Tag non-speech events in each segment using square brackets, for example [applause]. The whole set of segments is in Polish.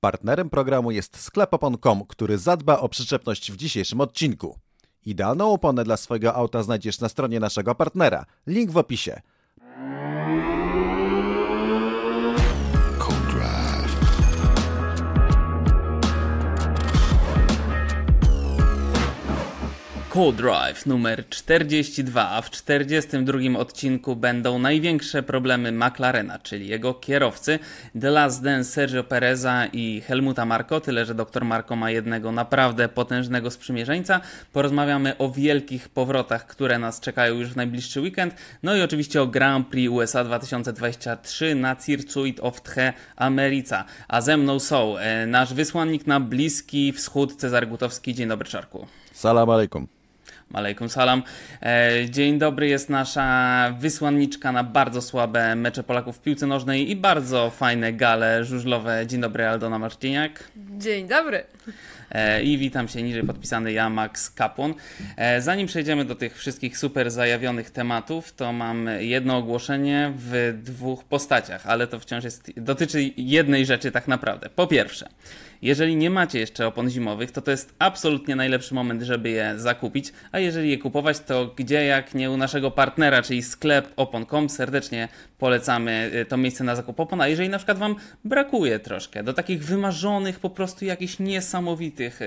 Partnerem programu jest sklep opon.com, który zadba o przyczepność w dzisiejszym odcinku. Idealną oponę dla swojego auta znajdziesz na stronie naszego partnera. Link w opisie. Co-Drive numer 42, a w 42 odcinku będą największe problemy McLarena, czyli jego kierowcy, The Last Dance Sergio Pereza i Helmuta Marko, tyle że dr Marko ma jednego naprawdę potężnego sprzymierzeńca. Porozmawiamy o wielkich powrotach, które nas czekają już w najbliższy weekend, no i oczywiście o Grand Prix USA 2023 na Circuit of Tche America. A ze mną są e, nasz wysłannik na Bliski Wschód, Cezar Gutowski. Dzień dobry, Czarku. Salam alaikum. Alejkum salam. E, dzień dobry, jest nasza wysłanniczka na bardzo słabe mecze Polaków w piłce nożnej i bardzo fajne gale żużlowe. Dzień dobry, Aldona Marciniak. Dzień dobry. E, I witam się niżej podpisany ja, Max Kapłon. E, zanim przejdziemy do tych wszystkich super zajawionych tematów, to mam jedno ogłoszenie w dwóch postaciach, ale to wciąż jest, dotyczy jednej rzeczy tak naprawdę. Po pierwsze, jeżeli nie macie jeszcze opon zimowych, to to jest absolutnie najlepszy moment, żeby je zakupić, a jeżeli je kupować, to gdzie jak nie u naszego partnera, czyli sklep opon.com, serdecznie polecamy y, to miejsce na zakup opon, a jeżeli na przykład Wam brakuje troszkę do takich wymarzonych, po prostu jakichś niesamowitych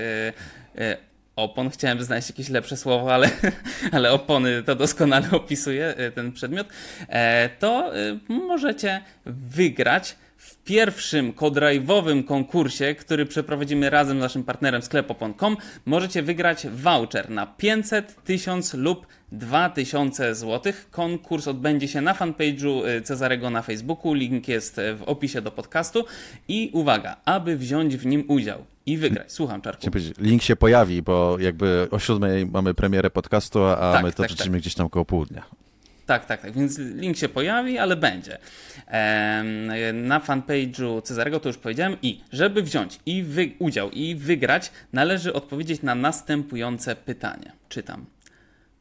yy, yy, opon, chciałem znaleźć jakieś lepsze słowo, ale, [laughs] ale opony to doskonale opisuje y, ten przedmiot, e, to y, możecie wygrać pierwszym kodrajwowym konkursie, który przeprowadzimy razem z naszym partnerem sklepopon.com, możecie wygrać voucher na 500, 1000 lub 2000 zł. Konkurs odbędzie się na fanpage'u y, Cezarego na Facebooku, link jest w opisie do podcastu i uwaga, aby wziąć w nim udział i wygrać. Słucham, Czarku. Link się pojawi, bo jakby o siódmej mamy premierę podcastu, a Tak, my to tak, tak. gdzieś tam koło południa. Tak, tak, tak. Więc link się pojawi, ale będzie. Na fanpage'u Cezarego to już powiedziałem. I żeby wziąć i wy, udział i wygrać, należy odpowiedzieć na następujące pytania. Czytam.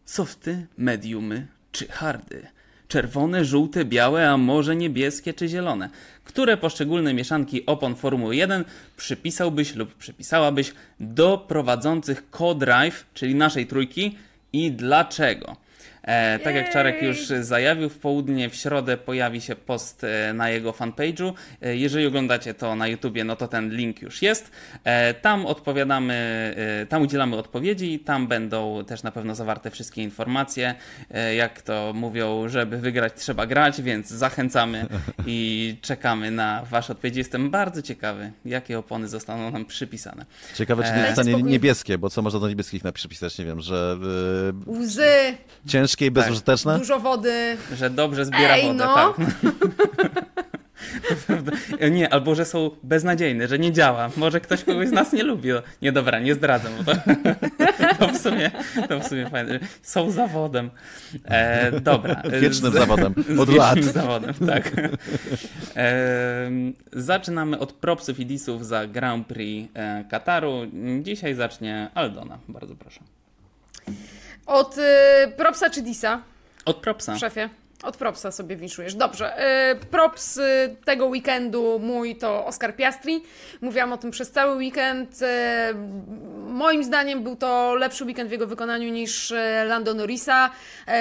Softy, mediumy czy hardy? Czerwone, żółte, białe, a może niebieskie czy zielone? Które poszczególne mieszanki opon Formuły 1 przypisałbyś lub przypisałabyś do prowadzących co-drive, czyli naszej trójki i dlaczego? E, tak jak Czarek już zajawił, w południe w środę pojawi się post e, na jego fanpage'u. E, jeżeli oglądacie to na YouTubie, no to ten link już jest. E, tam odpowiadamy, e, tam udzielamy odpowiedzi, tam będą też na pewno zawarte wszystkie informacje. E, jak to mówią, żeby wygrać trzeba grać, więc zachęcamy i [laughs] czekamy na wasze odpowiedzi. Jestem bardzo ciekawy, jakie opony zostaną nam przypisane. Ciekawe, czy nie zostanie niebieskie, bo co można do niebieskich na przypisać? Nie wiem, że Łzy, ciężkie i bezużyteczne? dużo wody. Że dobrze zbiera Ej, wodę, no. tak. [laughs] Nie, albo że są beznadziejne, że nie działa. Może ktoś kogoś z nas nie lubi. No, Nie dobra, nie zdradzam. Bo to, [laughs] to, w sumie, to w sumie fajne. Są zawodem. E, dobra. [laughs] Wiecznym Z- zawodem, z od wiecznym lat. zawodem, tak. E, zaczynamy od propsów i disów za Grand Prix e, Kataru. Dzisiaj zacznie Aldona. Bardzo proszę. Od y, propsa czy disa, Od propsa. szefie? Od propsa sobie winszujesz. Dobrze. Y, props y, tego weekendu mój to Oscar Piastri. Mówiłam o tym przez cały weekend. Y, moim zdaniem był to lepszy weekend w jego wykonaniu niż Lando Norrisa.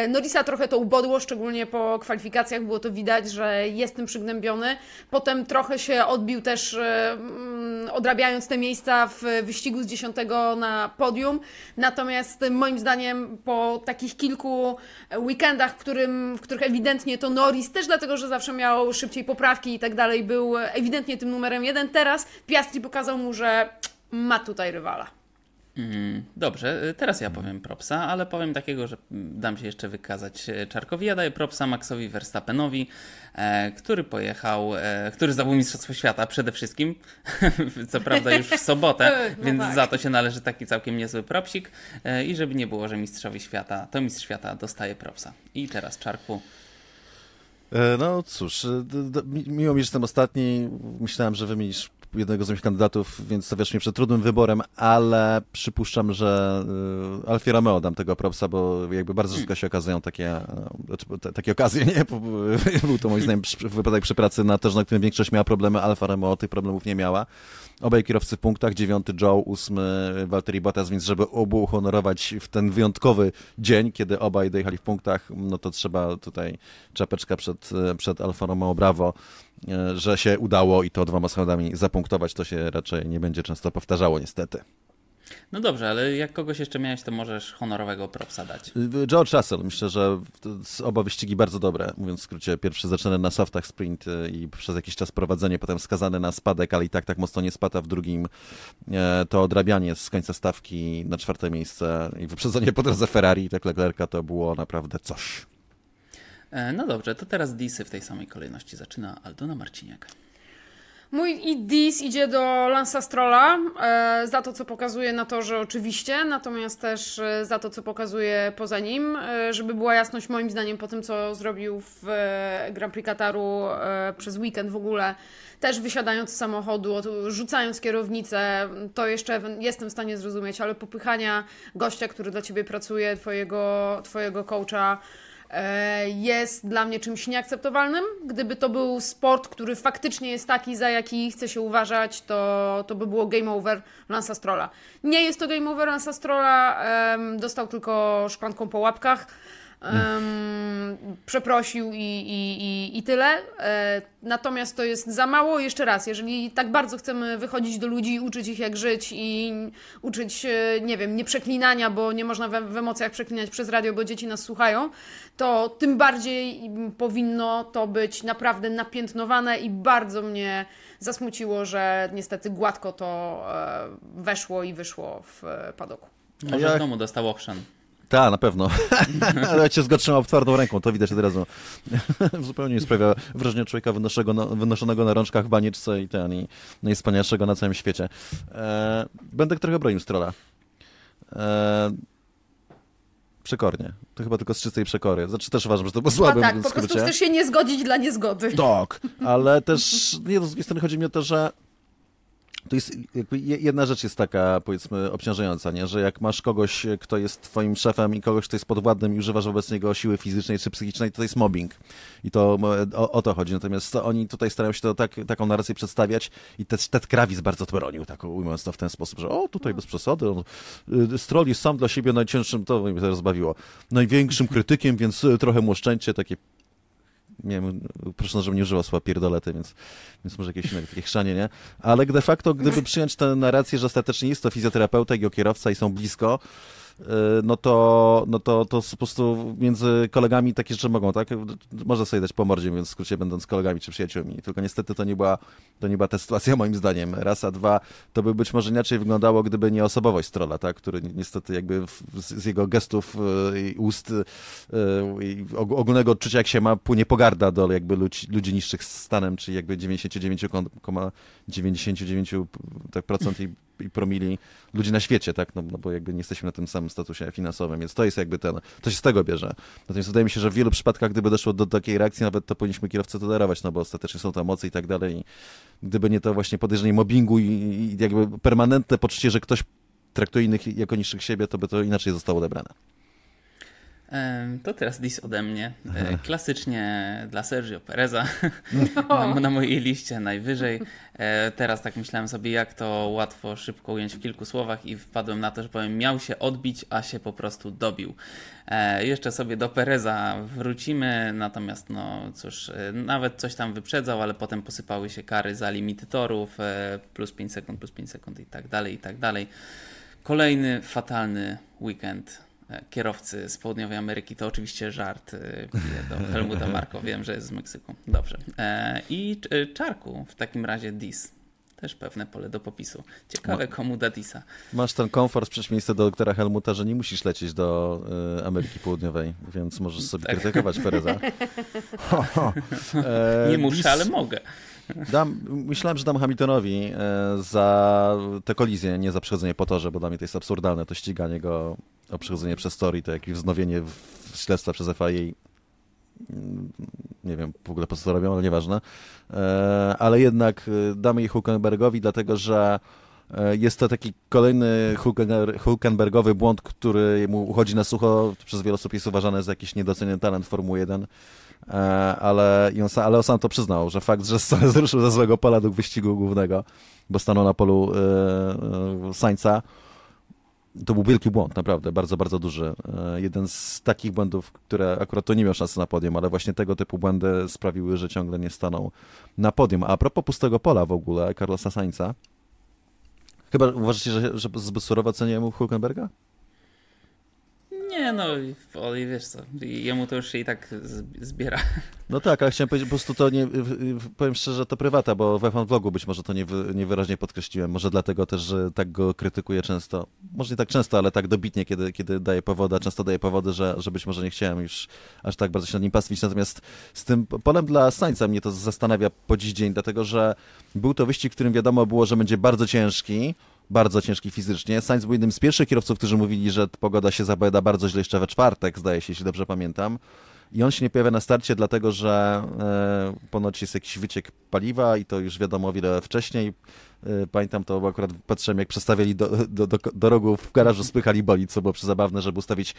Norrisa trochę to ubodło, szczególnie po kwalifikacjach było to widać, że jest tym przygnębiony. Potem trochę się odbił też mm, odrabiając te miejsca w wyścigu z 10 na podium. Natomiast moim zdaniem po takich kilku weekendach, w, którym, w których ewidentnie to Norris, też dlatego, że zawsze miał szybciej poprawki i tak dalej, był ewidentnie tym numerem jeden. Teraz Piastri pokazał mu, że ma tutaj rywala. Mm, Dobrze, y, teraz ja powiem propsa, ale powiem takiego, że dam się jeszcze wykazać e, Czarkowi. Ja daję propsa Maxowi Verstappenowi, e, który pojechał, e, który zdobył Mistrzostwo Świata przede wszystkim, [laughs] co prawda już w sobotę, [laughs] No więc tak. za to się należy taki całkiem niezły propsik. E, I żeby nie było, że mistrzowi świata, to mistrz świata dostaje propsa. I teraz Czarku. E, No cóż, e, miło mi, że jestem ostatni. Myślałem, że wymienisz jednego z moich kandydatów, więc stawiasz mnie przed trudnym wyborem, ale przypuszczam, że y, Alfie Romeo dam tego propsa, bo jakby bardzo rzadko się okazują takie, y, takie okazje, nie? Był to moim zdaniem wypadek przy pracy na torze, na którym większość miała problemy, Alfa Romeo tych problemów nie miała. Obaj kierowcy w punktach, dziewiąty Joe, ósmy Valtteri Bottas, więc żeby obu uhonorować w ten wyjątkowy dzień, kiedy obaj dojechali w punktach, no to trzeba tutaj czapeczka przed, przed Alfa Romeo Bravo, e, że się udało i to dwoma schodami zapunktować, to się raczej nie będzie często powtarzało niestety. No dobrze, ale jak kogoś jeszcze miałeś, to możesz honorowego propsa dać. George Russell, myślę, że oba wyścigi bardzo dobre. Mówiąc w skrócie, pierwszy zaczynany na softach sprint y, i przez jakiś czas prowadzenie, potem skazany na spadek, ale i tak tak mocno nie spada. W drugim e, to odrabianie z końca stawki na czwarte miejsce i wyprzedzenie [laughs] po drodze Ferrari i tak Leclerca to było naprawdę coś. E, no dobrze, to teraz Disy w tej samej kolejności zaczyna Aldona Marciniak. Mój Idis idzie do Lansa Strolla e, za to, co pokazuje na torze oczywiście, natomiast też e, za to, co pokazuje poza nim. E, żeby była jasność, moim zdaniem po tym, co zrobił w e, Grand Prix Kataru e, przez weekend w ogóle, też wysiadając z samochodu, rzucając kierownicę, to jeszcze jestem w stanie zrozumieć, ale popychania gościa, który dla Ciebie pracuje, Twojego, twojego coacha, jest dla mnie czymś nieakceptowalnym. Gdyby to był sport, który faktycznie jest taki, za jaki chce się uważać, to, to by było game over Lansa Strolla. Nie jest to game over Lansa Strolla, dostał tylko szklanką po łapkach. Um, przeprosił i, i, i, i tyle. E, natomiast to jest za mało. Jeszcze raz, jeżeli tak bardzo chcemy wychodzić do ludzi, uczyć ich jak żyć i uczyć, e, nie wiem, nie przeklinania, bo nie można w, w emocjach przeklinać przez radio, bo dzieci nas słuchają, to tym bardziej powinno to być naprawdę napiętnowane i bardzo mnie zasmuciło, że niestety gładko to e, weszło i wyszło w e, padoku. Może ja... w domu dostał okrzan. Tak, na pewno. [laughs] Ale cię zgotrzymał twardą ręką, to widać od razu. [laughs] Zupełnie nie sprawia wrażenia człowieka wynoszonego na rączkach w banieczce i ten, i najwspanialszego na całym świecie. E, będę trochę bronił Strola. E, przekornie. To chyba tylko z czystej przekory. Znaczy też uważam, że to było słabe. tak, po prostu chcesz się nie zgodzić dla niezgody. Tak, ale też nie, z drugiej strony chodzi mi o to, że to jest jedna rzecz jest taka, powiedzmy, obciążająca, nie? że jak masz kogoś, kto jest twoim szefem i kogoś, kto jest podwładnym i używasz wobec niego siły fizycznej czy psychicznej, to, to jest mobbing. I to o, o, to chodzi. Natomiast oni tutaj starają się to tak, taką narrację przedstawiać i Ted Krawis bardzo to bronił, tak ujmując to w ten sposób, że o, tutaj bez przesady, on, y, Stroll jest sam dla siebie najcięższym, to mnie rozbawiło, największym krytykiem, więc y, trochę mu oszczędźcie, takie miałem, proszę, żebym nie używał słowa pierdolety, więc, więc może jakieś inne takie chrzanie, nie? Ale de facto, gdyby przyjąć tę narrację, że ostatecznie jest to fizjoterapeuta i kierowca i są blisko, no to, no to, to po prostu między kolegami takie rzeczy mogą, tak? Można sobie dać po mordzie, więc w skrócie będąc kolegami czy przyjaciółmi. Tylko niestety to nie była, to nie była ta sytuacja moim zdaniem. Raz, a dwa, to by być może inaczej wyglądało, gdyby nie osobowość Strola, tak? Który niestety jakby z, jego gestów y, i ust y, i ogólnego odczucia, jak się ma, płynie pogarda do jakby ludzi, ludzi niższych stanem, czyli jakby 99,99% tak procent i i promili ludzi na świecie, tak? No, no, bo jakby nie jesteśmy na tym samym statusie finansowym, więc to jest jakby ten, to się z tego bierze. Natomiast wydaje mi się, że w wielu przypadkach, gdyby doszło do takiej reakcji, nawet to powinniśmy kierowcy tolerować, no bo ostatecznie są to emocje i tak dalej. I gdyby nie to właśnie podejrzenie mobbingu i, i jakby permanentne poczucie, że ktoś traktuje innych jako niższych siebie, to by to inaczej zostało odebrane. To teraz dis ode mnie. E, klasycznie dla Sergio Pereza no. na, na, mojej liście najwyżej. E, teraz tak myślałem sobie, jak to łatwo, szybko ująć w kilku słowach i wpadłem na to, że powiem, miał się odbić, a się po prostu dobił. E, jeszcze sobie do Pereza wrócimy, natomiast no cóż, nawet coś tam wyprzedzał, ale potem posypały się kary za limity torów, plus 5 sekund, plus 5 sekund i tak dalej, i tak dalej. Kolejny fatalny weekend kierowcy z południowej Ameryki, to oczywiście żart e, do [laughs] Helmuta Marko, wiem, że jest z Meksyku. Dobrze. E, I e, Czarku, w takim razie Dis. Też pewne pole do popisu. Ciekawe, komu da Disa. Masz ten komfort w przeciwieństwie do doktora Helmuta, że nie musisz lecieć do Ameryki Południowej, więc możesz sobie tak. krytykować Pereza. [laughs] Ho, ho. nie muszę, ale mogę. Dam, myślałem, że dam Hamiltonowi za tę kolizję, nie za przechodzenie po torze, bo dla mnie to jest absurdalne, to ściganie go o przechodzenie przez tory, to jakieś wznowienie śledztwa przez FIA nie wiem w ogóle po co to robią, ale nieważne. E, ale jednak e, damy je Hulkenbergowi, dlatego że e, jest to taki kolejny Hulkenbergowy błąd, który mu uchodzi na sucho. Przez wiele osób jest uważany za jakiś niedoceniony talent Formuły 1. Ale, ale on sam to przyznał, że fakt, że zruszył ze złego pola do wyścigu głównego, bo stanął na polu Sańca, to był wielki błąd, naprawdę, bardzo, bardzo duży. E, jeden z takich błędów, które akurat to nie miał szansy na podium, ale właśnie tego typu błędy sprawiły, że ciągle nie stanął na podium. A propos pustego pola w ogóle, Carlosa Sainza, chyba uważacie, że, że zbyt surowo ceniłem Hulkenberga? Nie, no, wiesz co, jemu to już się i tak zbiera. No tak, ale chciałem powiedzieć, po prostu to nie, powiem szczerze, to prywata, bo we fanvlogu być może to nie, niewyraźnie podkreśliłem, może dlatego też, że tak go krytykuję często, może nie tak często, ale tak dobitnie, kiedy, kiedy daje powody, a często daje powody, że, że być może nie chciałem już aż tak bardzo się nad nim pastwić, natomiast z tym polem dla Sańca mnie to zastanawia po dziś dzień, dlatego że był to wyścig, w którym wiadomo było, że będzie bardzo ciężki, bardzo ciężki fizycznie. Sainz był jednym z pierwszych kierowców, którzy mówili, że pogoda się zapowiada bardzo źle jeszcze we czwartek, zdaje się, jeśli dobrze pamiętam. I on się nie pojawia na starcie, dlatego że e, ponoć jest jakiś wyciek paliwa i to już wiadomo o wiele wcześniej. E, pamiętam to, bo akurat patrzyłem, jak przestawiali do, do, do, do rogu w garażu, spychali bolid, co było przezabawne, żeby ustawić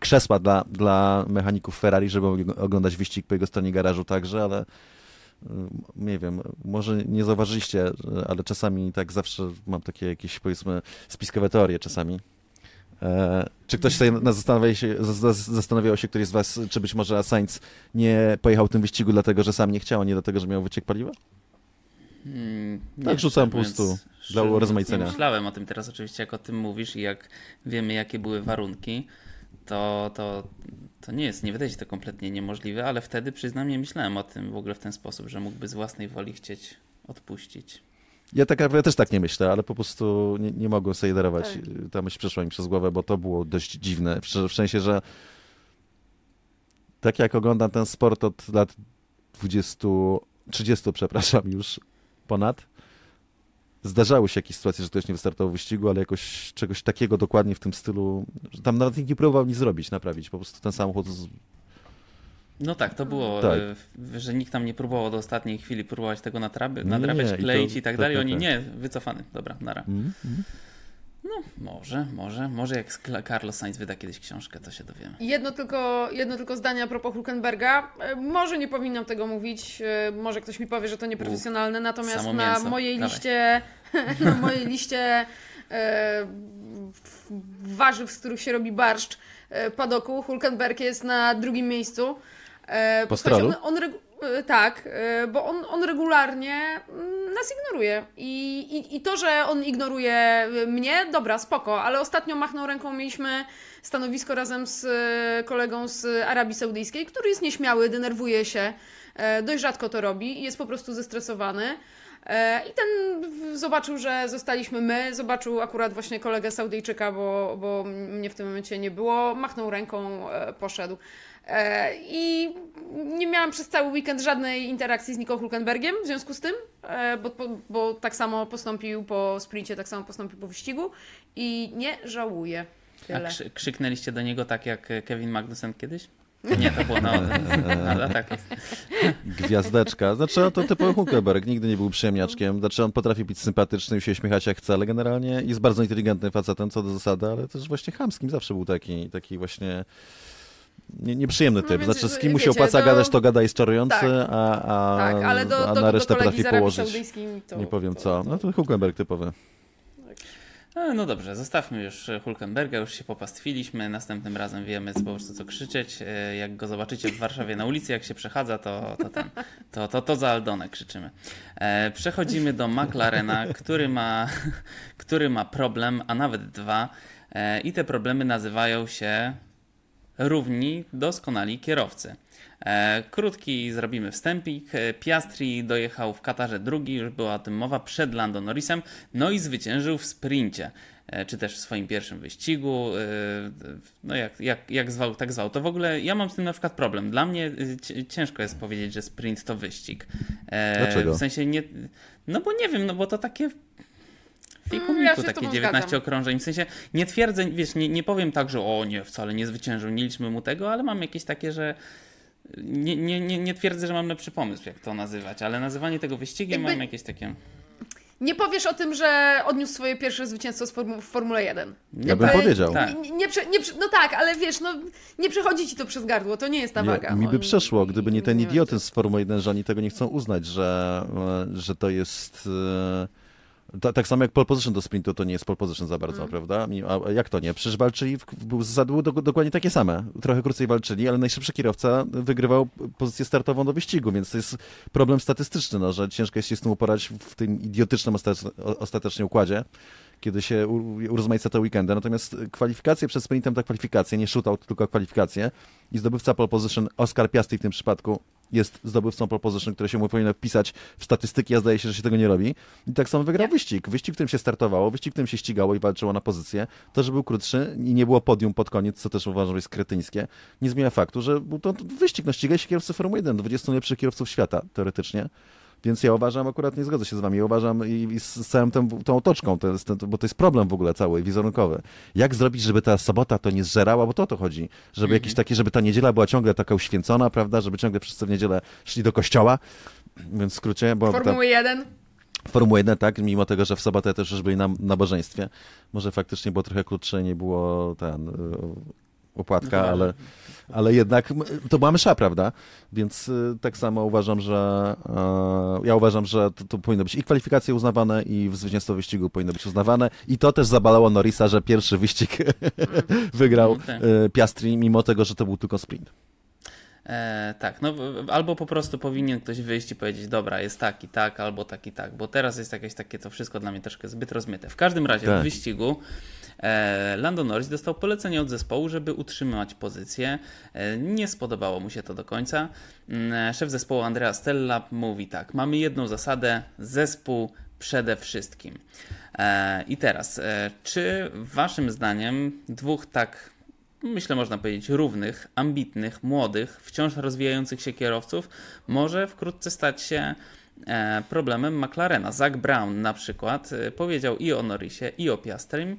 krzesła dla, dla mechaników Ferrari, żeby oglądać wyścig po jego stronie garażu także, ale nie wiem, może nie zauważyliście, ale czasami tak zawsze mam takie jakieś, powiedzmy, spiskowe teorie czasami. E, czy ktoś sobie zastanawiał się, zastanawiał się, któryś z was, czy być może Sainz nie pojechał tym wyścigu dlatego, że sam nie chciał, a nie dlatego, że miał wyciek paliwa? Hmm, tak rzucam po prostu dla urozmaicenia. Myślałem o tym teraz oczywiście, jak o tym mówisz i jak wiemy, jakie były warunki to, to, to nie jest, nie wydaje się to kompletnie niemożliwe, ale wtedy przyznam, nie myślałem o tym w ogóle w ten sposób, że mógłby z własnej woli chcieć odpuścić. Ja, tak, ja też tak nie myślę, ale po prostu nie, nie mogłem sobie darować. Tak. Ta myśl przeszła mi przez głowę, bo to było dość dziwne. W, w sensie, że tak jak oglądam ten sport od lat 20, 30, przepraszam, już ponad, zdarzały się jakieś sytuacje, że ktoś nie wystartował w wyścigu, ale jakoś czegoś takiego dokładnie w tym stylu, że tam nawet nikt nie próbował nic zrobić, naprawić. Po prostu ten samochód z... No tak, to było, tak. E, że nikt tam nie próbował do ostatniej chwili próbować tego nadrabiać, nadrabiać kleić i, to, i tak, tak dalej. Tak, Oni tak. nie, wycofany. Dobra, nara. Mm, mm. No, może, może, może jak Carlos Sainz wyda kiedyś książkę, to się dowiemy. Jedno tylko, jedno tylko zdanie a propos Hulkenberga. E, może nie powinnam tego mówić, e, może ktoś mi powie, że to nieprofesjonalne, natomiast na mojej Dawaj. liście, [laughs] na mojej liście e, warzyw, z których się robi barszcz e, padoku, Hulkenberg jest na drugim miejscu. E, po on, on, tak, e, bo on, on regularnie mm, nas ignoruje. I, i, I to, że on ignoruje mnie, dobra, spoko, ale ostatnio machnął ręką, mieliśmy stanowisko razem z e, kolegą z Arabii Saudyjskiej, który jest nieśmiały, denerwuje się, dość rzadko to robi i jest po prostu zestresowany. I ten zobaczył, że zostaliśmy my, zobaczył akurat właśnie kolegę Saudyjczyka, bo, bo mnie w tym momencie nie było, machnął ręką, poszedł. E, I nie miałam przez cały weekend żadnej interakcji z Nico Hulkenbergiem w związku z tym, e, bo, bo, bo tak samo postąpił po sprincie, tak samo postąpił po wyścigu i nie żałuję. Tyle. A krzyknęliście do niego tak jak Kevin Magnussen kiedyś? [laughs] Nie, to było na, na, na tak jest. [laughs] Gwiazdeczka. Znaczy, no to typowy Hulkenberg, nigdy nie był przyjemniaczkiem. Znaczy, on potrafi być sympatyczny i się śmiechać jak chce, ale generalnie jest bardzo inteligentnym facetem co do zasady, ale też właśnie chamskim zawsze był taki, taki właśnie nie, nieprzyjemny no typ. No znaczy, z kim mu się opłaca do... gadać, to gada jest czarujący, tak. a, a, tak, ale do, a na do, resztę do potrafi położyć. nie powiem to, co. No to Hulkenberg typowy. No, no dobrze, zostawmy już Hulkenberga, już się popastwiliśmy. Następnym razem wiemy po prostu co krzyczeć. E, jak go zobaczycie w Warszawie na ulicy, jak się przechadza, to, to, ten, to, to, to za Aldonę krzyczymy. E, przechodzimy do McLarena, który ma, [laughs] który ma problem, a nawet dwa. E, I te problemy nazywają się równi doskonali kierowcy. E, krótki zrobimy wstępik. E, Piastri dojechał w Katarze drugi, już była o tym mowa, przed Lando Norrisem, no i zwyciężył w sprincie e, czy też w swoim pierwszym wyścigu. No jak, jak, jak zwał, tak zwał. To w ogóle ja mam z tym na przykład problem. Dla mnie ciężko jest powiedzieć, że sprint to wyścig. Dlaczego? W sensie nie. No bo nie wiem, no bo to takie Fiku mm, ja takie 19 zgadzam. okrążeń. W sensie nie twierdzę, wiesz, nie, nie powiem tak, że o nie, wcale nie zwyciężył, nie liczmy mu tego, ale mam jakieś takie, że nie, nie, nie, nie twierdzę, że mam lepszy pomysł, jak to nazywać, ale nazywanie tego wyścigiem Jakby- mam jakieś takie... Nie powiesz o tym, że odniósł swoje pierwsze zwycięstwo z formu- w Formule 1. Ja bym powiedział. Tak. Nie, nie, prze- nie, prze- no tak, ale wiesz, no nie przechodzi ci to przez gardło, to nie jest ta waga. Mi no, by przeszło, gdyby nie ten idiotyzm z Formuły 1, że oni tego nie chcą uznać, że, e, że to jest... e, ta- tak samo jak pole position do sprintu to nie jest pole position za bardzo, Mm. prawda? A jak to nie? Przecież walczyli, był zasady były do, dokładnie takie same. Trochę krócej walczyli, ale najszybszy kierowca wygrywał pozycję startową do wyścigu, więc to jest problem statystyczny, no, że ciężko jest się z tym uporać w tym idiotycznym ostatecznie, układzie, kiedy się urozmaica te weekendy. Natomiast kwalifikacje przed sprintem to kwalifikacje, nie shootout, tylko kwalifikacje. I zdobywca pole position, Oscar Piastri w tym przypadku, jest zdobywcą pole position, które się mu powinno wpisać w statystyki, a zdaje się, że się tego nie robi. I tak samo wygrał wyścig. Wyścig, w którym się startowało, wyścig, w którym się ścigało i walczyło na pozycję. To, że był krótszy i nie było podium pod koniec, co też uważam, że jest kretyńskie, nie zmienia faktu, że był to wyścig. No ścigali się kierowcy Formuły 1, 20 najlepszych kierowców świata, teoretycznie. Więc ja uważam, akurat nie zgodzę się z wami, ja uważam i, i z całą tą, tą otoczką, to jest, to, bo to jest problem w ogóle cały, wizerunkowy. Jak zrobić, żeby ta sobota to nie zżerała, bo to o to chodzi. Żeby jakieś takie, żeby ta niedziela była ciągle taka uświęcona, prawda, żeby ciągle wszyscy w niedzielę szli do kościoła, więc w skrócie, bo ta, Formuły 1. Formuły 1, tak, mimo tego, że w sobotę też już byli na nabożeństwie, może faktycznie było trochę krótsze, nie było ten... Opłatka, No, ale, ale jednak to była msza, prawda? Więc y, tak samo uważam, że e, ja uważam, że to, to powinno być i kwalifikacje uznawane, i w zwycięstwo wyścigu powinno być uznawane. I to też zabalało Norrisa, że pierwszy wyścig [laughs] wygrał No tak. e, Piastri, mimo tego, że to był tylko sprint. E, tak, no albo po prostu powinien ktoś wyjść i powiedzieć, dobra, jest tak i tak, albo tak i tak, bo teraz jest jakieś takie to wszystko dla mnie troszkę zbyt rozmyte. W każdym razie Tak. w wyścigu Lando Norris dostał polecenie od zespołu, żeby utrzymać pozycję. E, nie spodobało mu się to do końca. Mm, Szef zespołu Andrea Stella mówi tak, mamy jedną zasadę, zespół przede wszystkim. E, I teraz, e, czy waszym zdaniem dwóch tak myślę, można powiedzieć, równych, ambitnych, młodych, wciąż rozwijających się kierowców, może wkrótce stać się e, problemem McLarena. Zach Brown na przykład e, powiedział i o Norrisie, i o Piastrim e,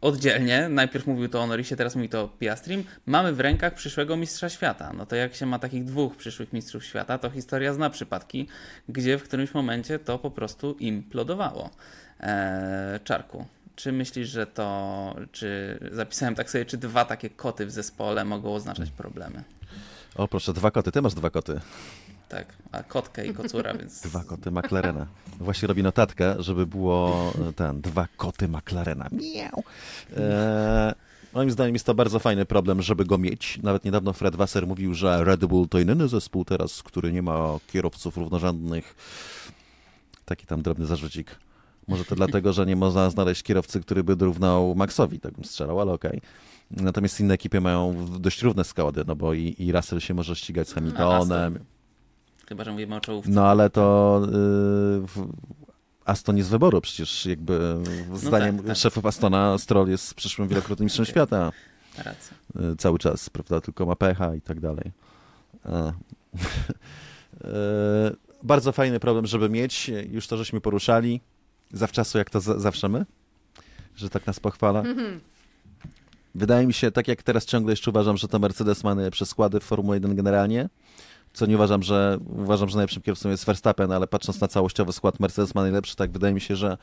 oddzielnie. Najpierw mówił to o Norrisie, teraz mówi to o Piastrim. Mamy w rękach przyszłego mistrza świata. No to jak się ma takich dwóch przyszłych mistrzów świata, to historia zna przypadki, gdzie w którymś momencie to po prostu implodowało. E, Czarku, czy myślisz, że to, czy zapisałem tak sobie, czy dwa takie koty w zespole mogą oznaczać problemy? O proszę, dwa koty, ty masz dwa koty. Tak, a kotkę i kocura, więc [laughs] Dwa koty McLarena. Właśnie robi notatkę, żeby było e, ten, dwa koty McLarena. Miau. E, moim zdaniem jest to bardzo fajny problem, żeby go mieć. Nawet niedawno Fred Wasser mówił, że Red Bull to jedyny zespół teraz, który nie ma kierowców równorzędnych. Taki tam drobny zarzucik. Może to dlatego, że nie można znaleźć kierowcy, który by dorównał Maxowi, tak bym strzelał, ale okej. Natomiast inne ekipy mają dość równe składy, no bo i, i Russell się może ścigać z Hamiltonem, chyba, że mówimy o czołówce. no ale to y, w- Aston jest z wyboru, przecież jakby zdaniem tak, tak. szefów Astona Stroll jest przyszłym wielokrotnym mistrzem [laughs] świata Racja. y, cały czas, prawda, tylko ma pecha i tak dalej. A. [laughs] Y, Bardzo fajny problem, żeby mieć, już to żeśmy poruszali, zawczasu jak to za, zawsze my, że tak nas pochwala. Wydaje mi się, tak jak teraz ciągle jeszcze uważam, że to Mercedes ma najlepsze składy w Formule 1 generalnie, co nie uważam, że uważam, że najlepszym kierowcą jest Verstappen, ale patrząc na całościowy skład Mercedes ma najlepszy, tak wydaje mi się, że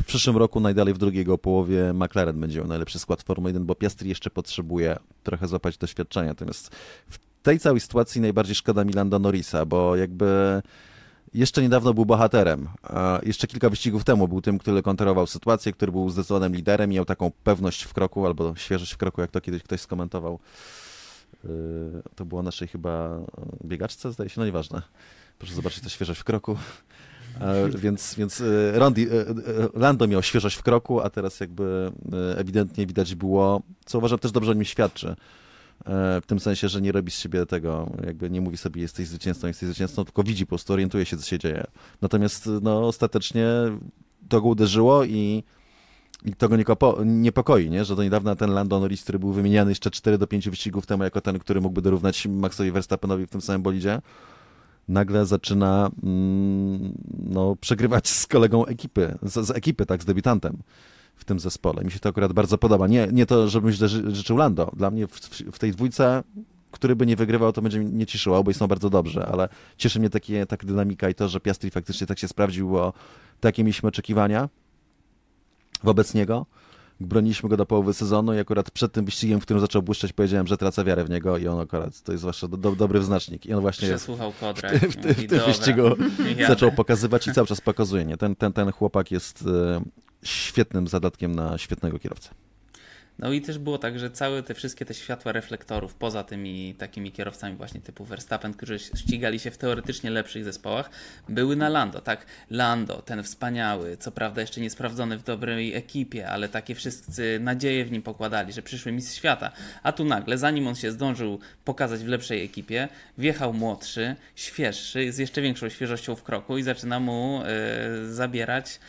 w przyszłym roku najdalej w drugiej połowie McLaren będzie miał najlepszy skład Formuły 1, bo Piastri jeszcze potrzebuje trochę złapać doświadczenia. Natomiast w tej całej sytuacji najbardziej szkoda mi Lando Norrisa, bo jakby jeszcze niedawno był bohaterem. Jeszcze kilka wyścigów temu był tym, który kontrolował sytuację, który był zdecydowanym liderem, miał taką pewność w kroku albo świeżość w kroku, jak to kiedyś ktoś skomentował. Yy, To było naszej chyba yy, biegaczce, zdaje się, no nieważne. Proszę zobaczyć, to świeżość w kroku. E, Więc, więc e, e, Lando miał świeżość w kroku, a teraz jakby ewidentnie widać było, co uważam też dobrze o nim świadczy. W tym sensie, że nie robi z siebie tego, jakby nie mówi sobie jesteś zwycięzcą, jesteś zwycięzcą, tylko widzi po prostu, orientuje się, co się dzieje. Natomiast no, ostatecznie to go uderzyło i, i to go niepokoi, nie? że do niedawna ten Lando Norris, który był wymieniany jeszcze 4 do 5 wyścigów temu jako ten, który mógłby dorównać Maxowi Verstappenowi w tym samym bolidzie, nagle zaczyna mm, no, przegrywać z kolegą ekipy, z, z ekipy, tak, z debiutantem w tym zespole. Mi się to akurat bardzo podoba. Nie, nie to, żebym źle ży- życzył Lando. Dla mnie w, w, tej dwójce który by nie wygrywał, to będzie mnie cieszyło, bo są bardzo dobrze, ale cieszy mnie takie, taka dynamika i to, że Piastri faktycznie tak się sprawdził, bo takie mieliśmy oczekiwania wobec niego. Broniliśmy go do połowy sezonu i akurat przed tym wyścigiem, w którym zaczął błyszczeć, powiedziałem, że tracę wiarę w niego i on akurat, to jest zwłaszcza do, do, dobry wznacznik. I on właśnie Przesłuchał kodrę. w, w, w, w tym wyścigu zaczął pokazywać i cały czas pokazuje. Nie? Ten, ten, ten chłopak jest e, świetnym zadatkiem na świetnego kierowcę. No i też było tak, że całe te wszystkie te światła reflektorów, poza tymi takimi kierowcami właśnie typu Verstappen, którzy ścigali się w teoretycznie lepszych zespołach, były na Lando, tak? Lando, ten wspaniały, co prawda jeszcze nie sprawdzony w dobrej ekipie, ale takie wszyscy nadzieje w nim pokładali, że przyszły mistrz świata. A tu nagle, zanim on się zdążył pokazać w lepszej ekipie, wjechał młodszy, świeższy, z jeszcze większą świeżością w kroku i zaczyna mu yy, zabierać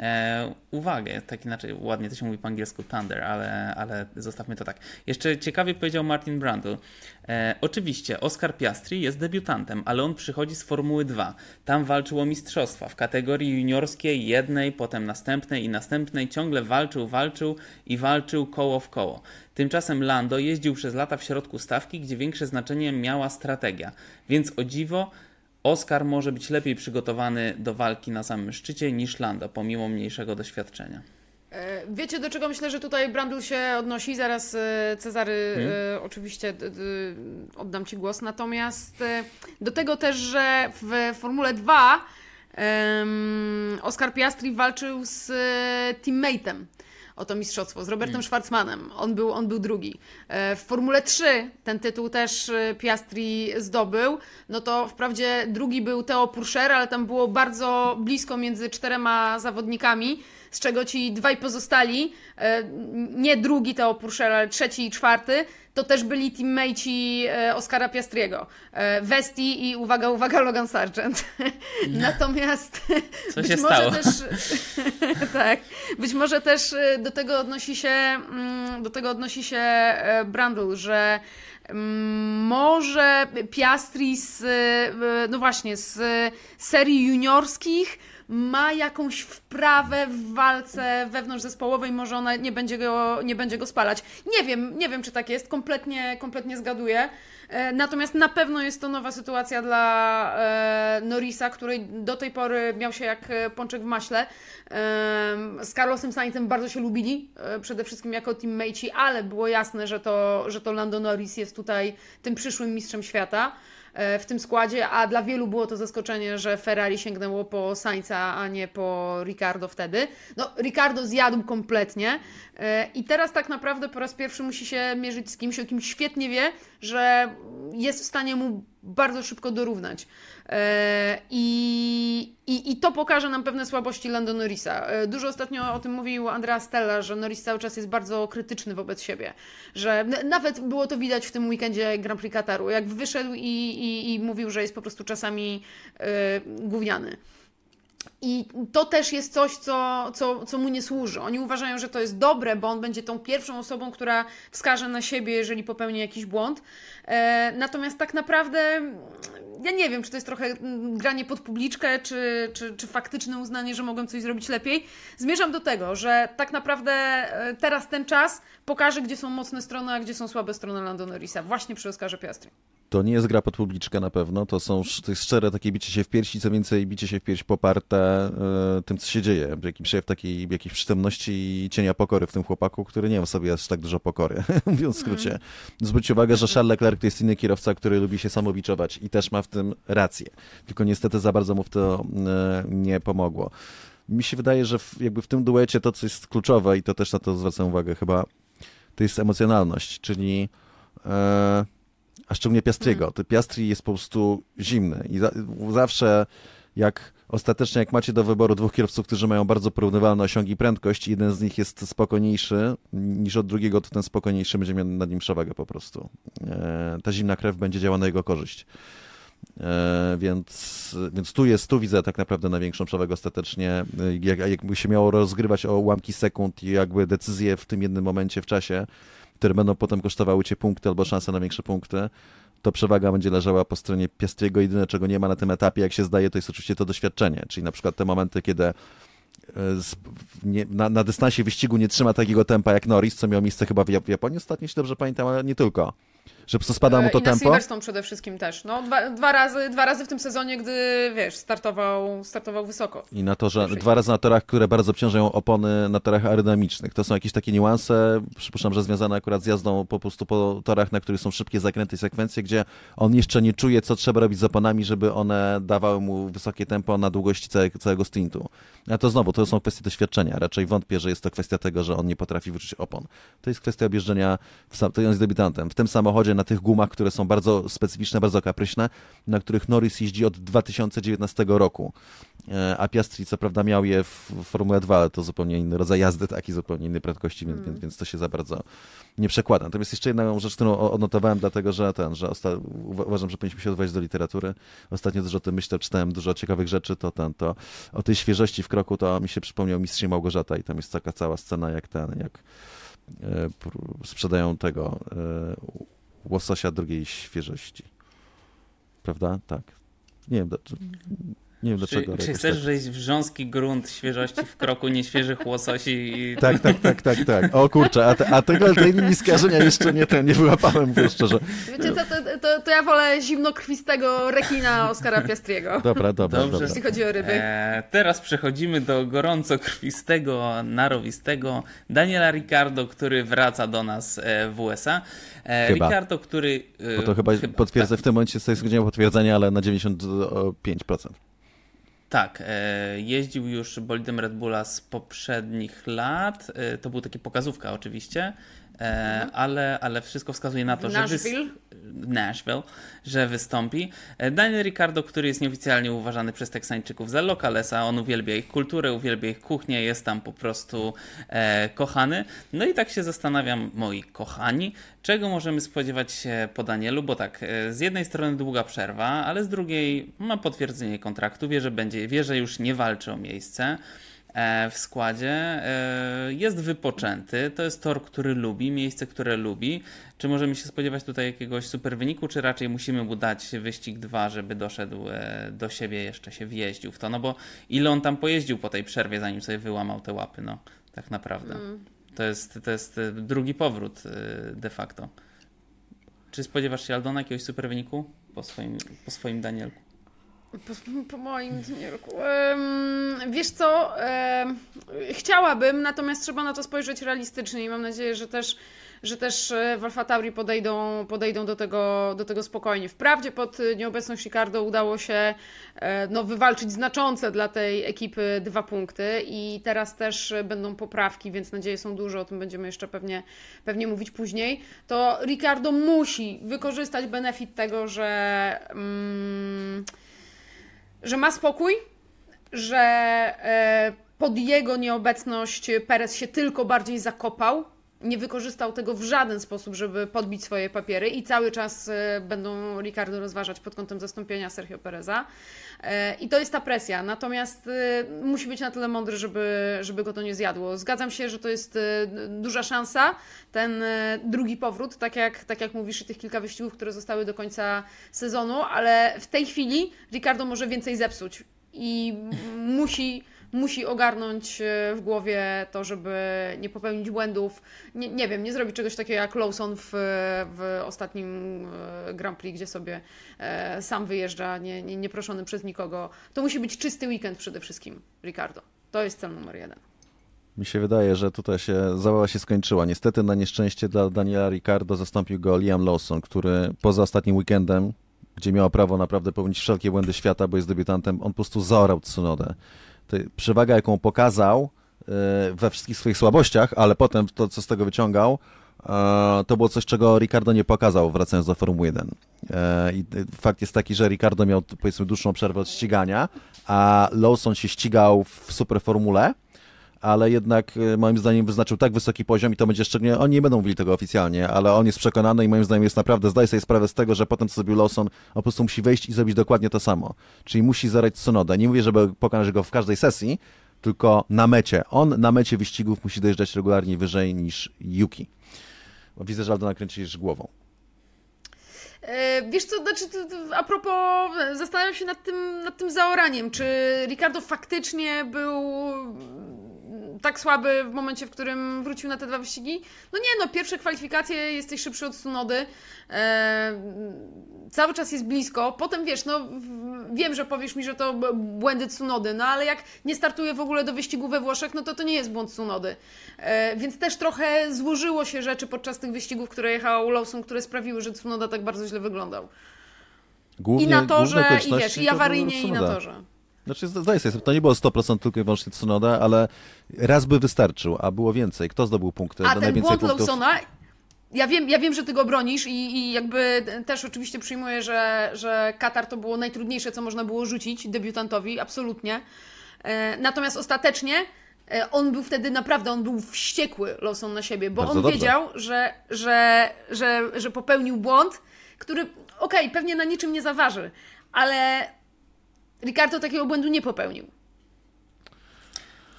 e, uwagę. Tak inaczej ładnie to się mówi po angielsku Thunder, ale, ale zostawmy to tak. Jeszcze ciekawie powiedział Martin Brundle. E, oczywiście Oscar Piastri jest debiutantem, ale on przychodzi z Formuły 2. Tam walczył o mistrzostwa w kategorii juniorskiej, jednej, potem następnej i następnej. Ciągle walczył, walczył i walczył koło w koło. Tymczasem Lando jeździł przez lata w środku stawki, gdzie większe znaczenie miała strategia. Więc o dziwo Oscar może być lepiej przygotowany do walki na samym szczycie niż Lando, pomimo mniejszego doświadczenia. E, wiecie, do czego myślę, że tutaj Brandl się odnosi? Zaraz e, Cezary hmm. oczywiście oddam Ci głos. Natomiast do tego też, że w Formule 2 Oscar Piastri walczył z teammateem o to mistrzostwo z Robertem mm. Schwarzmanem. On był, on był drugi. E, w Formule 3 ten tytuł też e, Piastri zdobył. No to wprawdzie drugi był Theo Purcher, ale tam było bardzo blisko między czterema zawodnikami z czego ci dwaj pozostali, e, nie drugi Theo Purcell, ale trzeci i czwarty, to też byli teammateci e, Oscara Piastriego. E, Westi i uwaga, uwaga, Logan Sargent. [laughs] Natomiast Co być się może stało? też [laughs] tak, być może też do tego odnosi się mm, do tego odnosi się Brandl, że mm, może Piastri z, no właśnie, z serii juniorskich ma jakąś wprawę w walce wewnątrzzespołowej, może ona nie będzie go, nie będzie go spalać. Nie wiem, nie wiem, czy tak jest, kompletnie, kompletnie zgaduję. E, natomiast na pewno jest to nowa sytuacja dla e, Norisa, który do tej pory miał się jak e, pączek w maśle. Z Carlosem Sainzem bardzo się lubili, przede wszystkim jako teammate, ale było jasne, że to, że to Lando Norris jest tutaj tym przyszłym mistrzem świata. E, w tym składzie, a dla wielu było to zaskoczenie, że Ferrari sięgnęło po Sainza, a nie po Ricardo wtedy. No, Ricardo zjadł kompletnie e, i teraz tak naprawdę po raz pierwszy musi się mierzyć z kimś, o kim świetnie wie, że jest w stanie mu bardzo szybko dorównać. E, I, i, I to pokaże nam pewne słabości Lando Norrisa. E, dużo ostatnio o tym mówił Andrea Stella, że Norris cały czas jest bardzo krytyczny wobec siebie. Że nawet było to widać w tym weekendzie Grand Prix Kataru, jak wyszedł i, i, i mówił, że jest po prostu czasami yy, gówniany. I to też jest coś, co, co, co mu nie służy. Oni uważają, że to jest dobre, bo on będzie tą pierwszą osobą, która wskaże na siebie, jeżeli popełni jakiś błąd. Natomiast tak naprawdę ja nie wiem, czy to jest trochę granie pod publiczkę, czy, czy, czy faktyczne uznanie, że mogłem coś zrobić lepiej. Zmierzam do tego, że tak naprawdę e, teraz ten czas pokaże, gdzie są mocne strony, a gdzie są słabe strony Lando Norrisa, właśnie przy Oskarze Piastri. To nie jest gra pod publiczkę na pewno, to są to jest szczere takie bicie się w piersi, co więcej bicie się w pierś poparte e, tym, co się dzieje, jakimś w takiej jakiejś przytomności i cienia pokory w tym chłopaku, który nie ma w sobie aż tak dużo pokory, [laughs] mówiąc w skrócie. Mm. Zwróćcie uwagę, że Charles Leclerc to jest inny kierowca, który lubi się samowiczować i też ma w tym rację. Tylko niestety za bardzo mu w to e, nie pomogło. Mi się wydaje, że w, jakby w tym duecie to, co jest kluczowe i to też na to zwracam uwagę chyba, to jest emocjonalność, czyli e, a szczególnie Piastriego. Mm. Piastri jest po prostu zimny i za, zawsze jak ostatecznie jak macie do wyboru dwóch kierowców, którzy mają bardzo porównywalne osiągi i prędkość, jeden z nich jest spokojniejszy niż od drugiego, to ten spokojniejszy będzie miał nad nim przewagę po prostu. E, ta zimna krew będzie działała na jego korzyść. E, więc, więc tu jest, tu widzę tak naprawdę największą przewagę ostatecznie. E, jak, jakby się miało rozgrywać o ułamki sekund i jakby decyzje w tym jednym momencie w czasie, które będą potem kosztowały cię punkty albo szanse na większe punkty, to przewaga będzie leżała po stronie Piastriego. Jedyne, czego nie ma na tym etapie, jak się zdaje, to jest oczywiście to doświadczenie, czyli na przykład te momenty, kiedy e, nie, na, na, dystansie wyścigu nie trzyma takiego tempa jak Norris, co miało miejsce chyba w, Japonii ostatnio, jeśli dobrze pamiętam, ale nie tylko. Że po prostu spada mu to I na tempo. Silverstone przede wszystkim też. No, dwa, dwa, razy, dwa razy w tym sezonie, gdy wiesz, startował, startował wysoko. I na to, że Perfekt. dwa razy na torach, które bardzo obciążają opony na torach aerodynamicznych. To są jakieś takie niuanse, przypuszczam, że związane akurat z jazdą po prostu po torach, na których są szybkie zakręty i sekwencje, gdzie on jeszcze nie czuje, co trzeba robić z oponami, żeby one dawały mu wysokie tempo na długości całe, całego stintu. A to znowu, to są kwestie doświadczenia. Raczej wątpię, że jest to kwestia tego, że on nie potrafi wyczuć opon. To jest kwestia objeżdżenia, w sam, to on jest debiutantem. W tym samochodzie, na tych gumach, które są bardzo specyficzne, bardzo kapryśne, na których Norris jeździ od 2019 roku. E, A Piastri co prawda miał je w Formule 2, ale to zupełnie inny rodzaj jazdy, taki zupełnie innej prędkości, więc, więc, więc to się za bardzo nie przekłada. Natomiast jeszcze jedna rzecz, którą odnotowałem, dlatego że ten, że osta- uwa- uważam, że powinniśmy się odwołać do literatury. Ostatnio dużo o tym myślę, czytałem dużo ciekawych rzeczy, to ten, to o tej świeżości w kroku, to mi się przypomniał Mistrz Małgorzata i tam jest taka cała scena, jak ten, jak e, pr- sprzedają tego e, łososia drugiej świeżości. Prawda? Tak. Nie wiem, do- nie wiem Czy, dlaczego. czy jakoś chcesz tak. wejść w grząski grunt świeżości w kroku nieświeżych łososi? I... Tak, tak, tak, tak, tak. O kurczę, a, te, a tego, tej linii skojarzenia jeszcze nie ten, nie wyłapałem, mówię szczerze. Wiecie co, to, to, to ja wolę zimnokrwistego rekina Oscara Piastriego, Dobra, dobra, Dobrze. dobra. jeśli chodzi o ryby. E, teraz przechodzimy do gorąco krwistego, narowistego Daniela Ricardo, który wraca do nas e, w USA. E, Chyba. Ricardo, który. e, Bo to chyba, potwierdzę, w tym momencie z tego potwierdzenia, ale na 95%. Tak, e, jeździł już bolidem Red Bulla z poprzednich lat. E, to był taki pokazówka oczywiście, e, ale, ale wszystko wskazuje na to, że Nashville? Nashville, że wystąpi. E, Daniel Ricardo, który jest nieoficjalnie uważany przez Teksańczyków za lokalesa, on uwielbia ich kulturę, uwielbia ich kuchnię, jest tam po prostu e, kochany. No i tak się zastanawiam, moi kochani, czego możemy spodziewać się po Danielu, bo tak, e, z jednej strony długa przerwa, ale z drugiej ma potwierdzenie kontraktu, wie, że będzie, wie, że już nie walczy o miejsce w składzie. E, Jest wypoczęty, to jest tor, który lubi, miejsce, które lubi. Czy możemy się spodziewać tutaj jakiegoś super wyniku, czy raczej musimy mu dać wyścig 2, żeby doszedł e, do siebie, jeszcze się wjeździł w to? No bo ile on tam pojeździł po tej przerwie, zanim sobie wyłamał te łapy, no tak naprawdę. To, jest, to jest e, drugi powrót e, de facto. Czy spodziewasz się, Aldona, jakiegoś super wyniku po swoim, po swoim Danielku? Po, po moim. Em, wiesz co, chciałabym, natomiast trzeba na to spojrzeć realistycznie i mam nadzieję, że też, że też e, w Alfa Tauri podejdą, podejdą do, tego, do tego spokojnie. Wprawdzie pod nieobecność Ricardo udało się e, no, wywalczyć znaczące dla tej ekipy dwa punkty i teraz też będą poprawki, więc nadzieje są duże, o tym będziemy jeszcze pewnie, pewnie mówić później. To Ricardo musi wykorzystać benefit tego, że... Mm, że ma spokój, że e, pod jego nieobecność Perez się tylko bardziej zakopał, nie wykorzystał tego w żaden sposób, żeby podbić swoje papiery i cały czas e, będą Ricardo rozważać pod kątem zastąpienia Sergio Pereza. E, I to jest ta presja. Natomiast e, musi być na tyle mądry, żeby, żeby go to nie zjadło. Zgadzam się, że to jest duża szansa, ten drugi powrót, tak jak, tak jak mówisz, i tych kilka wyścigów, które zostały do końca sezonu, ale w tej chwili Ricardo może więcej zepsuć i musi, musi ogarnąć e, w głowie to, żeby nie popełnić błędów. Nie, nie wiem, nie zrobić czegoś takiego jak Lawson w, w ostatnim e, Grand Prix, gdzie sobie e, sam wyjeżdża, nie, nie, nieproszony przez nikogo. To musi być czysty weekend przede wszystkim, Ricardo. To jest cel numer jeden. Mi się wydaje, że tutaj się zabawa się skończyła. Niestety na nieszczęście dla Daniela Ricardo zastąpił go Liam Lawson, który poza ostatnim weekendem, gdzie miał prawo naprawdę popełnić wszelkie błędy świata, bo jest debiutantem, on po prostu zaorał Tsunodę. Przewaga, jaką pokazał e, we wszystkich swoich słabościach, ale potem to, co z tego wyciągał, e, to było coś, czego Ricardo nie pokazał wracając do Formuły 1. E, I fakt jest taki, że Ricardo miał powiedzmy dłuższą przerwę od ścigania, a Lawson się ścigał w superformule, ale jednak e, moim zdaniem wyznaczył tak wysoki poziom i to będzie szczególnie, oni nie będą mówili tego oficjalnie, ale on jest przekonany i moim zdaniem jest naprawdę, zdaje sobie sprawę z tego, że potem co zrobił Lawson, on po prostu musi wejść i zrobić dokładnie to samo. Czyli musi zarać Tsunodę. Nie mówię, żeby pokonać go w każdej sesji, tylko na mecie. On na mecie wyścigów musi dojeżdżać regularnie wyżej niż Yuki. Widzę, że Aldona kręcisz głową. E, Wiesz co, znaczy, a propos, zastanawiam się nad tym, nad tym zaoraniem. Czy Ricardo faktycznie był tak słaby w momencie, w którym wrócił na te dwa wyścigi? No nie, no pierwsze kwalifikacje jesteś szybszy od Sunody, e, cały czas jest blisko, potem wiesz, no wiem, że powiesz mi, że to błędy Tsunody, no ale jak nie startuje w ogóle do wyścigu we Włoszech, no to to nie jest błąd Tsunody. E, więc też trochę złożyło się rzeczy podczas tych wyścigów, które jechał Lawson, które sprawiły, że Tsunoda tak bardzo źle wyglądał. Głównie, I na torze, i wiesz, i awaryjnie, i na torze. Znaczy, zdaję sobie, to nie było 100% tylko i wyłącznie Tsunoda, ale raz by wystarczył, a było więcej. Kto zdobył punkty? A ten błąd? Lawsona, ja wiem, ja wiem, że ty go bronisz i, i jakby też oczywiście przyjmuję, że, że Katar to było najtrudniejsze, co można było rzucić debiutantowi, absolutnie. E, natomiast ostatecznie e, on był wtedy naprawdę, on był wściekły Lawson na siebie, bo Bardzo on dobrze. wiedział, że, że, że, że popełnił błąd, który, okej, pewnie na niczym nie zaważy, ale Ricardo takiego błędu nie popełnił.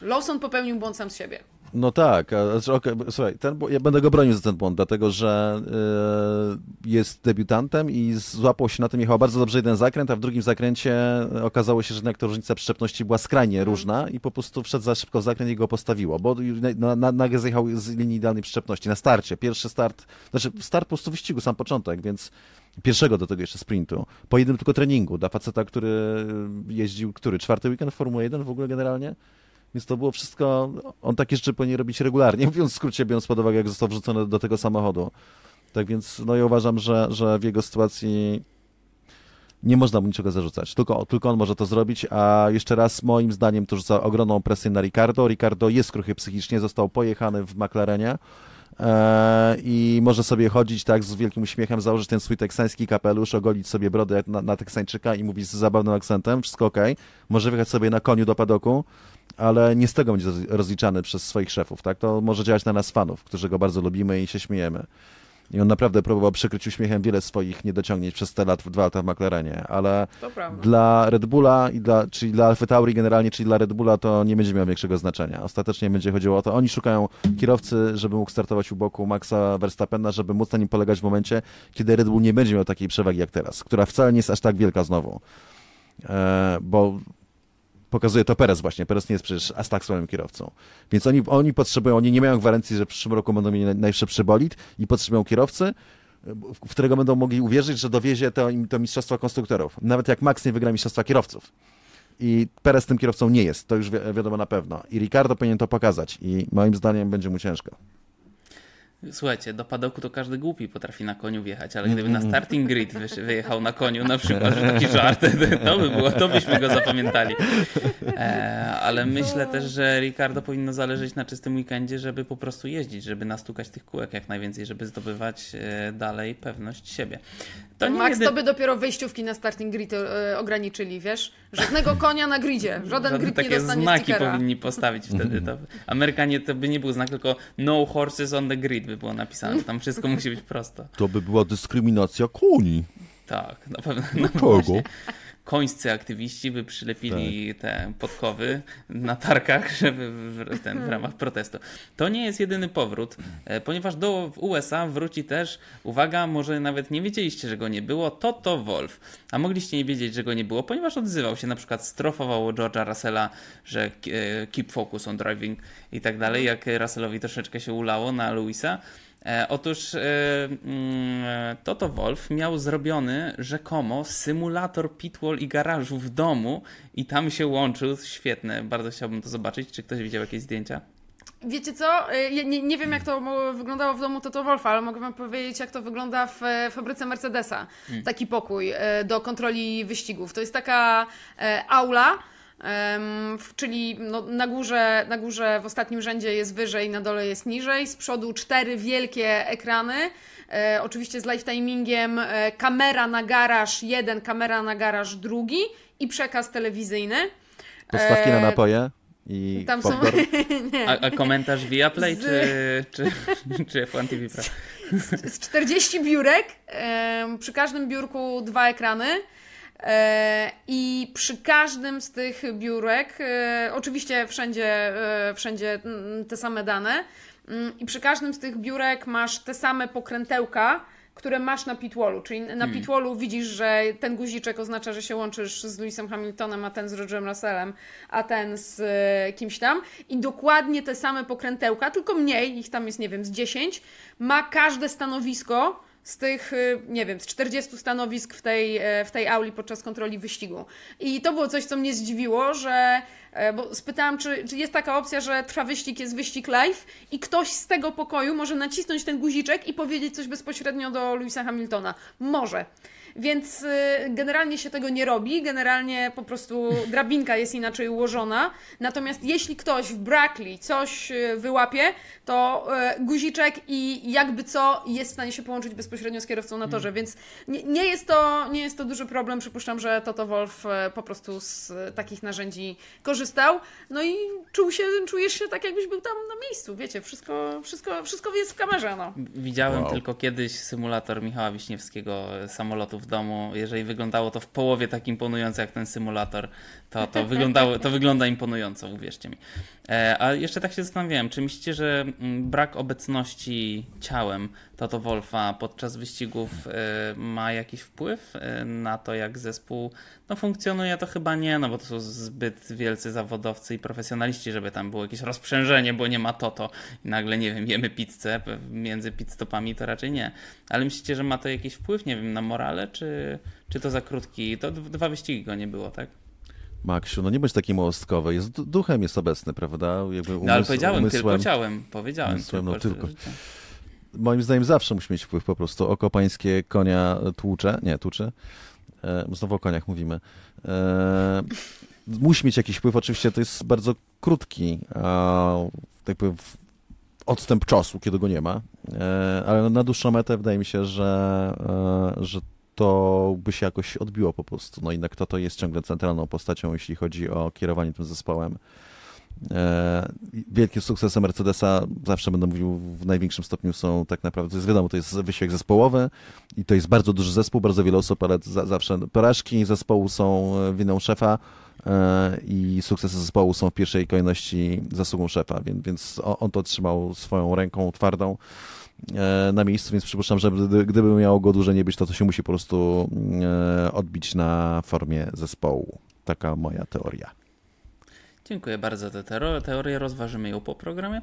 Lawson popełnił błąd sam z siebie. No tak, b- słuchaj, ten, ja będę go bronił za ten błąd, dlatego że e, jest debiutantem i złapał się na tym, jechał bardzo dobrze jeden zakręt, a w drugim zakręcie okazało się, że jednak ta różnica przyczepności była skrajnie różna i po prostu wszedł za szybko w zakręt i go postawiło, bo już na, na, nagle zjechał z linii idealnej przyczepności na starcie. Pierwszy start, znaczy start po prostu wyścigu, sam początek, więc pierwszego do tego jeszcze sprintu, po jednym tylko treningu dla faceta, który jeździł, który, czwarty weekend w Formule 1 w ogóle generalnie? Więc to było wszystko, on takie rzeczy powinien robić regularnie, [laughs] mówiąc w skrócie, biorąc pod uwagę, jak został wrzucony do tego samochodu. Tak więc, no ja uważam, że, że w jego sytuacji nie można mu niczego zarzucać. Tylko, tylko on może to zrobić, a jeszcze raz, moim zdaniem, to rzuca ogromną presję na Ricardo. Ricardo jest kruchy psychicznie, został pojechany w McLarenie i może sobie chodzić tak z wielkim uśmiechem, założyć ten swój teksański kapelusz, ogolić sobie brodę jak na, na teksańczyka i mówić z zabawnym akcentem, wszystko ok. Może wyjechać sobie na koniu do padoku, ale nie z tego będzie roz- rozliczany przez swoich szefów, tak? To może działać na nas fanów, którzy go bardzo lubimy i się śmiejemy. I on naprawdę próbował przykryć uśmiechem wiele swoich niedociągnięć przez te lat, dwa lata w McLarenie, ale dla Red Bulla, i dla, czyli dla Alfa Tauri generalnie, czyli dla Red Bulla to nie będzie miało większego znaczenia. Ostatecznie będzie chodziło o to, oni szukają kierowcy, żeby mógł startować u boku Maxa Verstappena, żeby móc na nim polegać w momencie, kiedy Red Bull nie będzie miał takiej przewagi jak teraz, która wcale nie jest aż tak wielka znowu. E, bo pokazuje to Perez właśnie. Perez nie jest przecież aż tak słabym kierowcą. Więc oni, oni potrzebują, oni nie mają gwarancji, że w przyszłym roku będą mieli naj- najszybszy bolid i potrzebują kierowcy, w którego będą mogli uwierzyć, że dowiezie to to mistrzostwa konstruktorów. Nawet jak Max nie wygra mistrzostwa kierowców. I Perez tym kierowcą nie jest, to już wi wiadomo na pewno. I Ricardo powinien to pokazać i moim zdaniem będzie mu ciężko. Słuchajcie, do padoku to każdy głupi potrafi na koniu wjechać, ale gdyby na starting grid wyjechał na koniu, na przykład, że taki żart, [laughs] to by było, to byśmy go zapamiętali. E, ale myślę też, że Ricardo powinno zależeć na czystym weekendzie, żeby po prostu jeździć, żeby nastukać tych kółek jak najwięcej, żeby zdobywać e, dalej pewność siebie. To nie Max, jedy- to by dopiero wejściówki na starting grid e, ograniczyli, wiesz? Żadnego konia na gridzie, żaden Żadne grid nie takie dostanie znaki stickera. powinni postawić wtedy. To Amerykanie to by nie był znak, tylko no horses on the grid by było napisane. Tam wszystko musi być prosto. To by była dyskryminacja koni. Tak, na pewno. No Kogo? właśnie. Końscy aktywiści by przylepili te podkowy na tarkach, [laughs] żeby w, ten, w ramach protestu. To nie jest jedyny powrót, e, ponieważ do USA wróci też, uwaga, może nawet nie wiedzieliście, że go nie było, Toto Wolf. A mogliście nie wiedzieć, że go nie było, ponieważ odzywał się, na przykład strofował George'a Russella, że e, keep focus on driving i tak dalej, jak Russellowi troszeczkę się ulało na Louisa. E, otóż e, mm, Toto Wolf miał zrobiony rzekomo symulator pitwall i garażu w domu i tam się łączył. Świetne, bardzo chciałbym to zobaczyć. Czy ktoś widział jakieś zdjęcia? Wiecie co? E, ja Nie, nie wiem, jak to wyglądało w domu Toto Wolfa, ale mogę wam powiedzieć, jak to wygląda w fabryce Mercedesa. Taki pokój do kontroli wyścigów. To jest taka aula, czyli no, na, górze, na górze w ostatnim rzędzie jest wyżej, na dole jest niżej. Z przodu cztery wielkie ekrany. E, oczywiście z live timingiem, e, kamera na garaż jeden, kamera na garaż drugi i przekaz telewizyjny. Postawki na E, napoje i Tam są. [laughs] A, a komentarz via Play Z- czy, czy, czy F1 TV Pro? z 40 biurek, em, przy każdym biurku dwa ekrany. E, I przy każdym z tych biurek, e, oczywiście wszędzie, e, wszędzie mm, te same dane, mm, i przy każdym z tych biurek masz te same pokrętełka, które masz na pitwallu, czyli na Hmm. pitwallu widzisz, że ten guziczek oznacza, że się łączysz z Lewisem Hamiltonem, a ten z Rogerem Russellem, a ten z kimś tam i dokładnie te same pokrętełka, tylko mniej, ich tam jest nie wiem, z 10, ma każde stanowisko z tych, y, nie wiem, z 40 stanowisk w tej, e, w tej auli podczas kontroli wyścigu. I to było coś, co mnie zdziwiło, że bo spytałam, czy, czy jest taka opcja, że trwa wyścig, jest wyścig live i ktoś z tego pokoju może nacisnąć ten guziczek i powiedzieć coś bezpośrednio do Louisa Hamiltona. Może. Więc y, generalnie się tego nie robi, generalnie po prostu drabinka jest inaczej ułożona. Natomiast jeśli ktoś w Brackley coś y, wyłapie, to y, guziczek i jakby co jest w stanie się połączyć bezpośrednio z kierowcą na torze, więc nie, nie, jest to, nie jest to duży problem. Przypuszczam, że Toto Wolf e, po prostu z e, takich narzędzi korzystał. No i czuł się, czujesz się tak, jakbyś był tam na miejscu. Wiecie, wszystko, wszystko, wszystko jest w kamerze. No. Widziałem Wow. tylko kiedyś symulator Michała Wiśniewskiego samolotu w domu. Jeżeli wyglądało to w połowie tak imponująco jak ten symulator, to, to, [laughs] wyglądało, to wygląda imponująco, uwierzcie mi. E, a jeszcze tak się zastanawiałem, czy myślicie, że mm, brak obecności ciałem Toto Wolfa podczas wyścigów e, ma jakiś wpływ e, na to, jak zespół no, funkcjonuje? To chyba nie, no bo to są zbyt wielcy zawodowcy i profesjonaliści, żeby tam było jakieś rozprzężenie, bo nie ma Toto i nagle, nie wiem, jemy pizzę między pitstopami, to raczej nie. Ale myślicie, że ma to jakiś wpływ, nie wiem, na morale, czy, czy to za krótki? To dwa wyścigi go nie było, tak? Maksiu, no nie bądź taki małostkowy. Jest du- duchem jest obecny, prawda? Jakby No ale umysł- powiedziałem tylko umysłem. ciałem, powiedziałem Umysłem, tylko, no tylko. że- Moim zdaniem zawsze musi mieć wpływ po prostu. Oko pańskie konia tłucze, nie, tłucze. E, znowu o koniach mówimy. E, musi mieć jakiś wpływ. Oczywiście to jest bardzo krótki e, tak powiem, odstęp czasu, kiedy go nie ma. E, ale na dłuższą metę wydaje mi się, że, e, że to by się jakoś odbiło po prostu. No jednak to, to jest ciągle centralną postacią, jeśli chodzi o kierowanie tym zespołem. E, Wielkie sukcesy Mercedesa, zawsze będę mówił, w największym stopniu są tak naprawdę, to jest wiadomo, to jest wysiłek zespołowy i to jest bardzo duży zespół, bardzo wiele osób, ale za, zawsze porażki zespołu są e, winą szefa e, i sukcesy zespołu są w pierwszej kolejności zasługą szefa, więc, więc on, to trzymał swoją ręką twardą na miejscu, więc przypuszczam, że gdy, gdyby miało go dłużej nie być, to to się musi po prostu e, odbić na formie zespołu. Taka moja teoria. Dziękuję bardzo za tę teo- teorię, rozważymy ją po programie.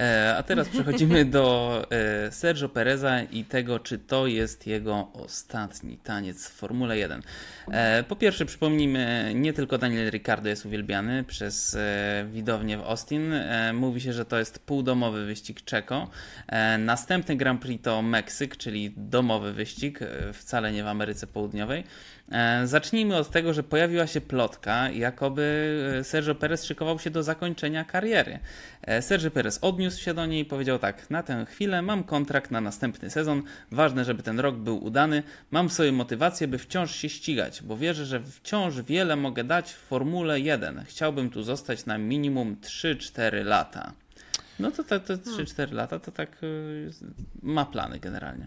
E, a teraz przechodzimy do e, Sergio Pereza i tego, czy to jest jego ostatni taniec w Formule 1. E, po pierwsze, przypomnijmy, nie tylko Daniel Ricciardo jest uwielbiany przez e, widownię w Austin. E, mówi się, że to jest półdomowy wyścig Czeko. E, następny Grand Prix to Meksyk, czyli domowy wyścig, wcale nie w Ameryce Południowej. E, Zacznijmy od tego, że pojawiła się plotka, jakoby e, Sergio Perez szykował się do zakończenia kariery. E, Sergio Perez odniósł się do niej i powiedział tak: Na tę chwilę mam kontrakt na następny sezon. Ważne, żeby ten rok był udany. Mam sobie motywację, by wciąż się ścigać, bo wierzę, że wciąż wiele mogę dać w Formule 1. Chciałbym tu zostać na minimum 3-4 lata. No to te, te 3-4 lata to tak ma plany generalnie.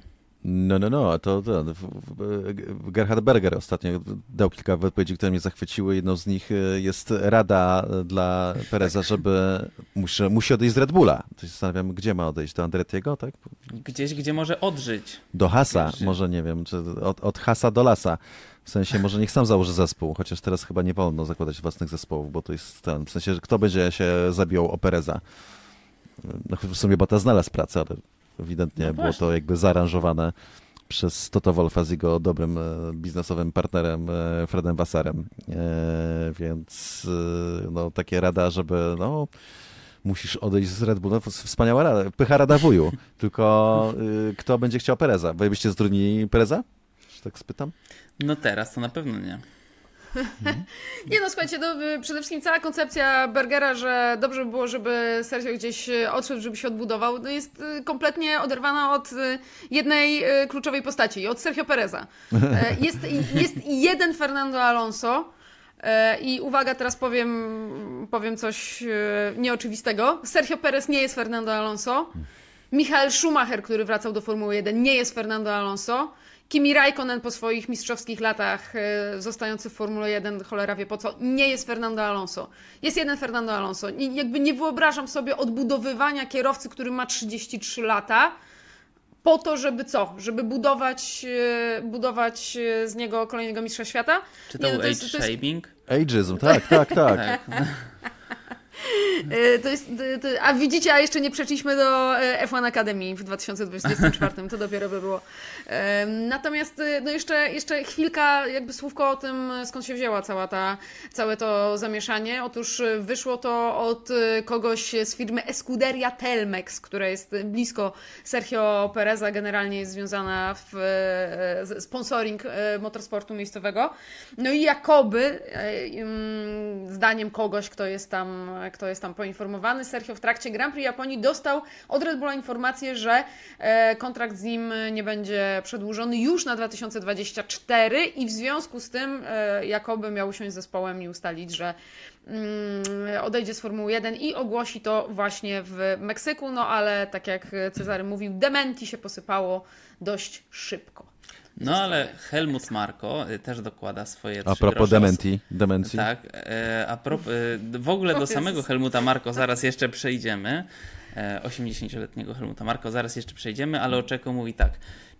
No, no, no, to, to w- Gerhard Berger ostatnio dał kilka wypowiedzi, które mnie zachwyciły. Jedną z nich e, jest rada dla Pereza, żeby musi, musi odejść z Red Bulla. To się zastanawiam, gdzie ma odejść? Do Andretiego, tak? Gdzieś, gdzie może odżyć. Do Hasa, Wiesz, może nie wiem, czy od, od Hasa do Lasa. W sensie, może niech sam założy zespół, chociaż teraz chyba nie wolno zakładać własnych zespołów, bo to jest ten, w sensie, że kto będzie się zabijał o Pereza. No w sumie Bata znalazł pracę, ale ewidentnie No było właśnie. to jakby zaaranżowane przez Toto Wolfa z jego dobrym e, biznesowym partnerem e, Fredem Wassarem. E, więc no, takie rada, żeby no, musisz odejść z Red Bulla. No, Wspaniała rada, pycha rada wuju. [laughs] Tylko kto będzie chciał Pereza? Wy byście zatrudnili Pereza? Czy tak spytam? No teraz to na pewno nie. [laughs] Nie no, słuchajcie, to y, przede wszystkim cała koncepcja Bergera, że dobrze by było, żeby Sergio gdzieś y, odszedł, żeby się odbudował, no jest y, kompletnie oderwana od jednej kluczowej postaci, od Sergio Pereza. E, [laughs] Jest, jest jeden Fernando Alonso, e, i uwaga, teraz powiem, powiem coś nieoczywistego. Sergio Perez nie jest Fernando Alonso. Michael Schumacher, który wracał do Formuły 1, nie jest Fernando Alonso. Kimi Raikkonen po swoich mistrzowskich latach e, zostający w Formule 1, cholera wie po co, nie jest Fernando Alonso. Jest jeden Fernando Alonso. I jakby nie wyobrażam sobie odbudowywania kierowcy, który ma 33 lata, po to, żeby co? Żeby budować, e, budować e, z niego kolejnego mistrza świata. Czy to Nie, no był to age jest- to jest- shaming? Ageism, tak, tak, tak. Tak. [laughs] [laughs] E, To jest, to, a widzicie, a jeszcze nie przeszliśmy do e, F1 Academy w 2024, to dopiero by było. Natomiast e, no jeszcze, jeszcze chwilka, jakby słówko o tym, skąd się wzięła cała ta, całe to zamieszanie. Otóż wyszło to od kogoś z firmy Escuderia Telmex, która jest blisko Sergio Pereza, generalnie jest związana w sponsoring motorsportu miejscowego. No i jakoby, zdaniem kogoś, kto jest tam, kto jest tam poinformowany, Sergio w trakcie Grand Prix Japonii dostał od Red Bulla informację, że e, kontrakt z nim nie będzie przedłużony już na 2024 i w związku z tym e, jakoby miał usiąść z zespołem i ustalić, że mm, odejdzie z Formuły 1 i ogłosi to właśnie w Meksyku, no ale tak jak Cezary mówił, dementi się posypało dość szybko. No ale Helmut Marko y, też dokłada swoje A propos dementi, demencji. Tak, e, a prop, e, w ogóle do samego Helmuta Marko zaraz jeszcze przejdziemy. E, 80-letniego Helmuta Marko zaraz jeszcze przejdziemy, ale o Czeko mówi tak.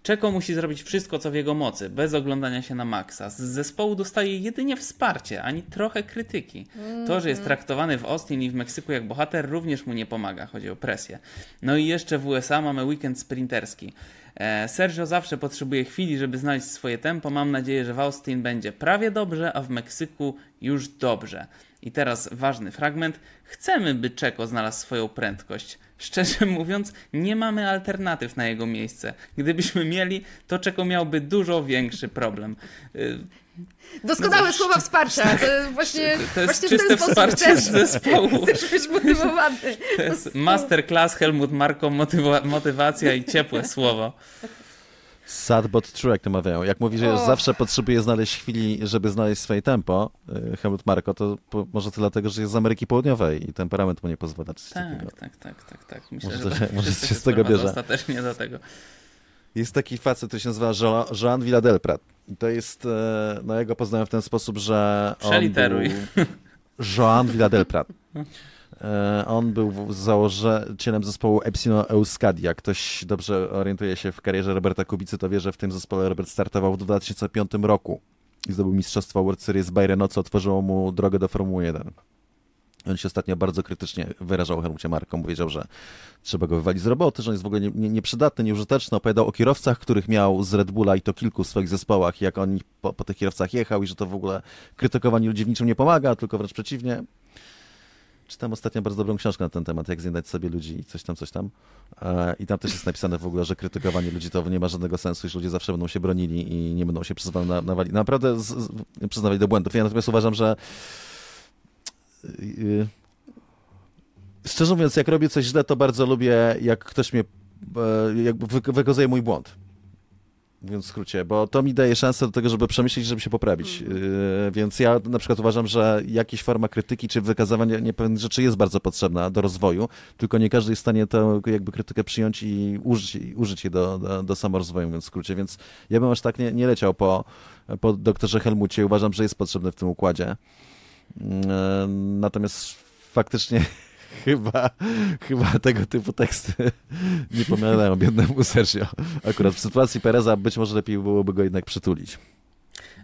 Czeko musi zrobić wszystko, co w jego mocy, bez oglądania się na maksa. Z zespołu dostaje jedynie wsparcie, ani trochę krytyki. To, że jest traktowany w Austin i w Meksyku jak bohater, również mu nie pomaga. Chodzi o presję. No i jeszcze w USA mamy weekend sprinterski. E, Sergio zawsze potrzebuje chwili, żeby znaleźć swoje tempo. Mam nadzieję, że w Austin będzie prawie dobrze, a w Meksyku już dobrze. I teraz ważny fragment. Chcemy, by Czeko znalazł swoją prędkość. Szczerze [laughs] mówiąc, nie mamy alternatyw na jego miejsce. Gdybyśmy mieli, to Czeko miałby dużo większy problem. Doskonałe No, słowa wsparcia. To jest właśnie, To jest właśnie w ten czyste sposób wsparcie chcesz, z zespołu. chcesz być motywowany. To jest masterclass Helmut Marko, motywa- motywacja i ciepłe słowo. Sad but true, jak to mawiają. Jak mówi, że Och. zawsze potrzebuje znaleźć chwili, żeby znaleźć swoje tempo, y, Helmut Marko, to po, może to dlatego, że jest z Ameryki Południowej i temperament mu nie pozwala. Tak, tak, tak, tak, tak. Myślę, Może że to to się- może się z tego bierze. Ostatecznie do tego. Jest taki facet, który się nazywa Joan Villadelprat. I to jest, e, no ja go poznałem w ten sposób, że Przeliteruj. Joan Villadelprat. E, On był założycielem zespołu Epsilon Euskadia. Ktoś dobrze orientuje się w karierze Roberta Kubicy, to wie, że w tym zespole Robert startował w 2005 roku i zdobył mistrzostwo World Series Bayern, co otworzyło mu drogę do Formuły 1. On się ostatnio bardzo krytycznie wyrażał o Helmucie Marko. Powiedział, że trzeba go wywalić z roboty, że on jest w ogóle nie- nie- nieprzydatny, nieużyteczny. Opowiadał o kierowcach, których miał z Red Bulla i to kilku w swoich zespołach, jak on po, po tych kierowcach jechał i że to w ogóle krytykowanie ludzi w niczym nie pomaga, tylko wręcz przeciwnie. Czytam ostatnio bardzo dobrą książkę na ten temat, jak zjednać sobie ludzi i coś tam, coś tam. E, I tam też jest napisane w ogóle, że krytykowanie ludzi to nie ma żadnego sensu, iż ludzie zawsze będą się bronili i nie będą się przyznawali, na, nawali, naprawdę z, z, przyznawali do błędów. Ja natomiast uważam, że szczerze mówiąc, jak robię coś źle, to bardzo lubię, jak ktoś mnie e, jakby wy- wykazuje mój błąd. Mówiąc w skrócie, bo to mi daje szansę do tego, żeby przemyśleć, żeby się poprawić. Yy, więc ja na przykład uważam, że jakaś forma krytyki czy wykazywania niepewnych rzeczy jest bardzo potrzebna do rozwoju, tylko nie każdy jest w stanie tę jakby krytykę przyjąć i użyć, i użyć jej do, do, do samorozwoju, mówiąc w skrócie. Więc ja bym aż tak nie, nie leciał po, po doktorze Helmucie. Uważam, że jest potrzebny w tym układzie. Natomiast faktycznie [laughs] chyba, chyba tego typu teksty nie pomialają biednemu Sergio. Akurat w sytuacji Pereza być może lepiej byłoby go jednak przytulić.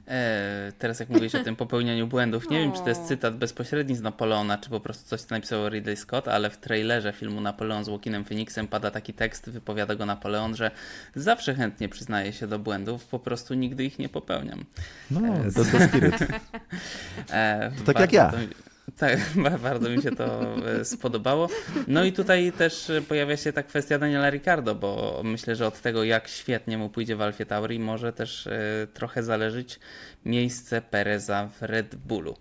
E, teraz jak mówisz o tym popełnianiu błędów, nie wiem czy to jest O. cytat bezpośredni z Napoleona, czy po prostu coś co napisał Ridley Scott, ale w trailerze filmu Napoleon z Joaquinem Phoenixem pada taki tekst, wypowiada go Napoleon, że zawsze chętnie przyznaje się do błędów, po prostu nigdy ich nie popełniam. No, to, to spiryt. [laughs] E, To tak jak ja. To, tak, [laughs] ba- bardzo mi się to e, spodobało. No i tutaj też pojawia się ta kwestia Daniela Ricardo, bo myślę, że od tego, jak świetnie mu pójdzie w Alfie Tauri, może też e, trochę zależeć miejsce Pereza w Red Bullu.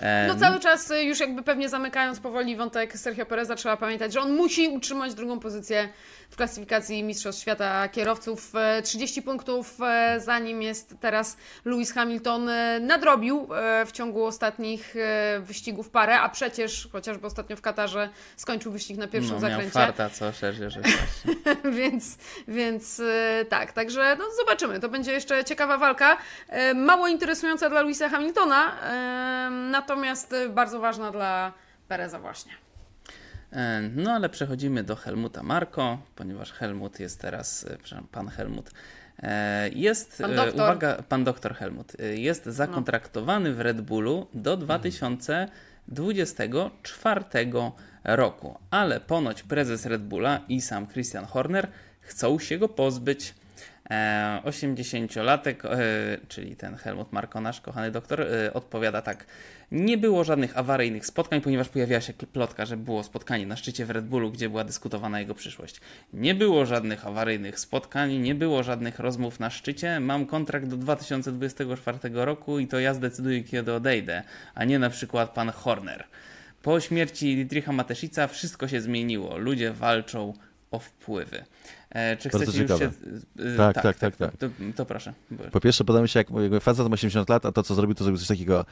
E, No cały czas y, już jakby pewnie zamykając powoli wątek Sergio Pereza, trzeba pamiętać, że on musi utrzymać drugą pozycję w klasyfikacji Mistrzostw Świata Kierowców. E, 30 punktów e, za nim jest teraz Lewis Hamilton. e, Nadrobił e, w ciągu ostatnich e, wyścigów parę, a przecież chociażby ostatnio w Katarze skończył wyścig na pierwszym no, miał zakręcie. farta, co szerzej, że [laughs] właśnie. więc, więc e, tak, także no, zobaczymy. To będzie jeszcze ciekawa walka. E, Mało interesująca dla Louisa Hamiltona, natomiast bardzo ważna dla Pereza właśnie. No ale przechodzimy do Helmuta Marko, ponieważ Helmut jest teraz, e, przepraszam, pan Helmut. e, Jest, Pan e, doktor. uwaga, pan doktor Helmut, jest zakontraktowany w Red Bullu do 2024 roku, ale ponoć prezes Red Bulla i sam Christian Horner chcą się go pozbyć. E, 80-latek, e, czyli ten Helmut Marko, nasz kochany doktor, e, odpowiada tak. Nie było żadnych awaryjnych spotkań, ponieważ pojawiła się plotka, że było spotkanie na szczycie w Red Bullu, gdzie była dyskutowana jego przyszłość. Nie było żadnych awaryjnych spotkań, nie było żadnych rozmów na szczycie. Mam kontrakt do 2024 roku i to ja zdecyduję, kiedy odejdę, a nie na przykład pan Horner. Po śmierci Dietricha Mateszica wszystko się zmieniło. Ludzie walczą o wpływy. E, czy Bardzo chcecie już się... ciekawe. e, Tak, tak, tak, tak. To, to proszę. Po pierwsze, podoba mi się, jak jakby facet ma 80 lat, a to, co zrobił, to zrobił coś takiego.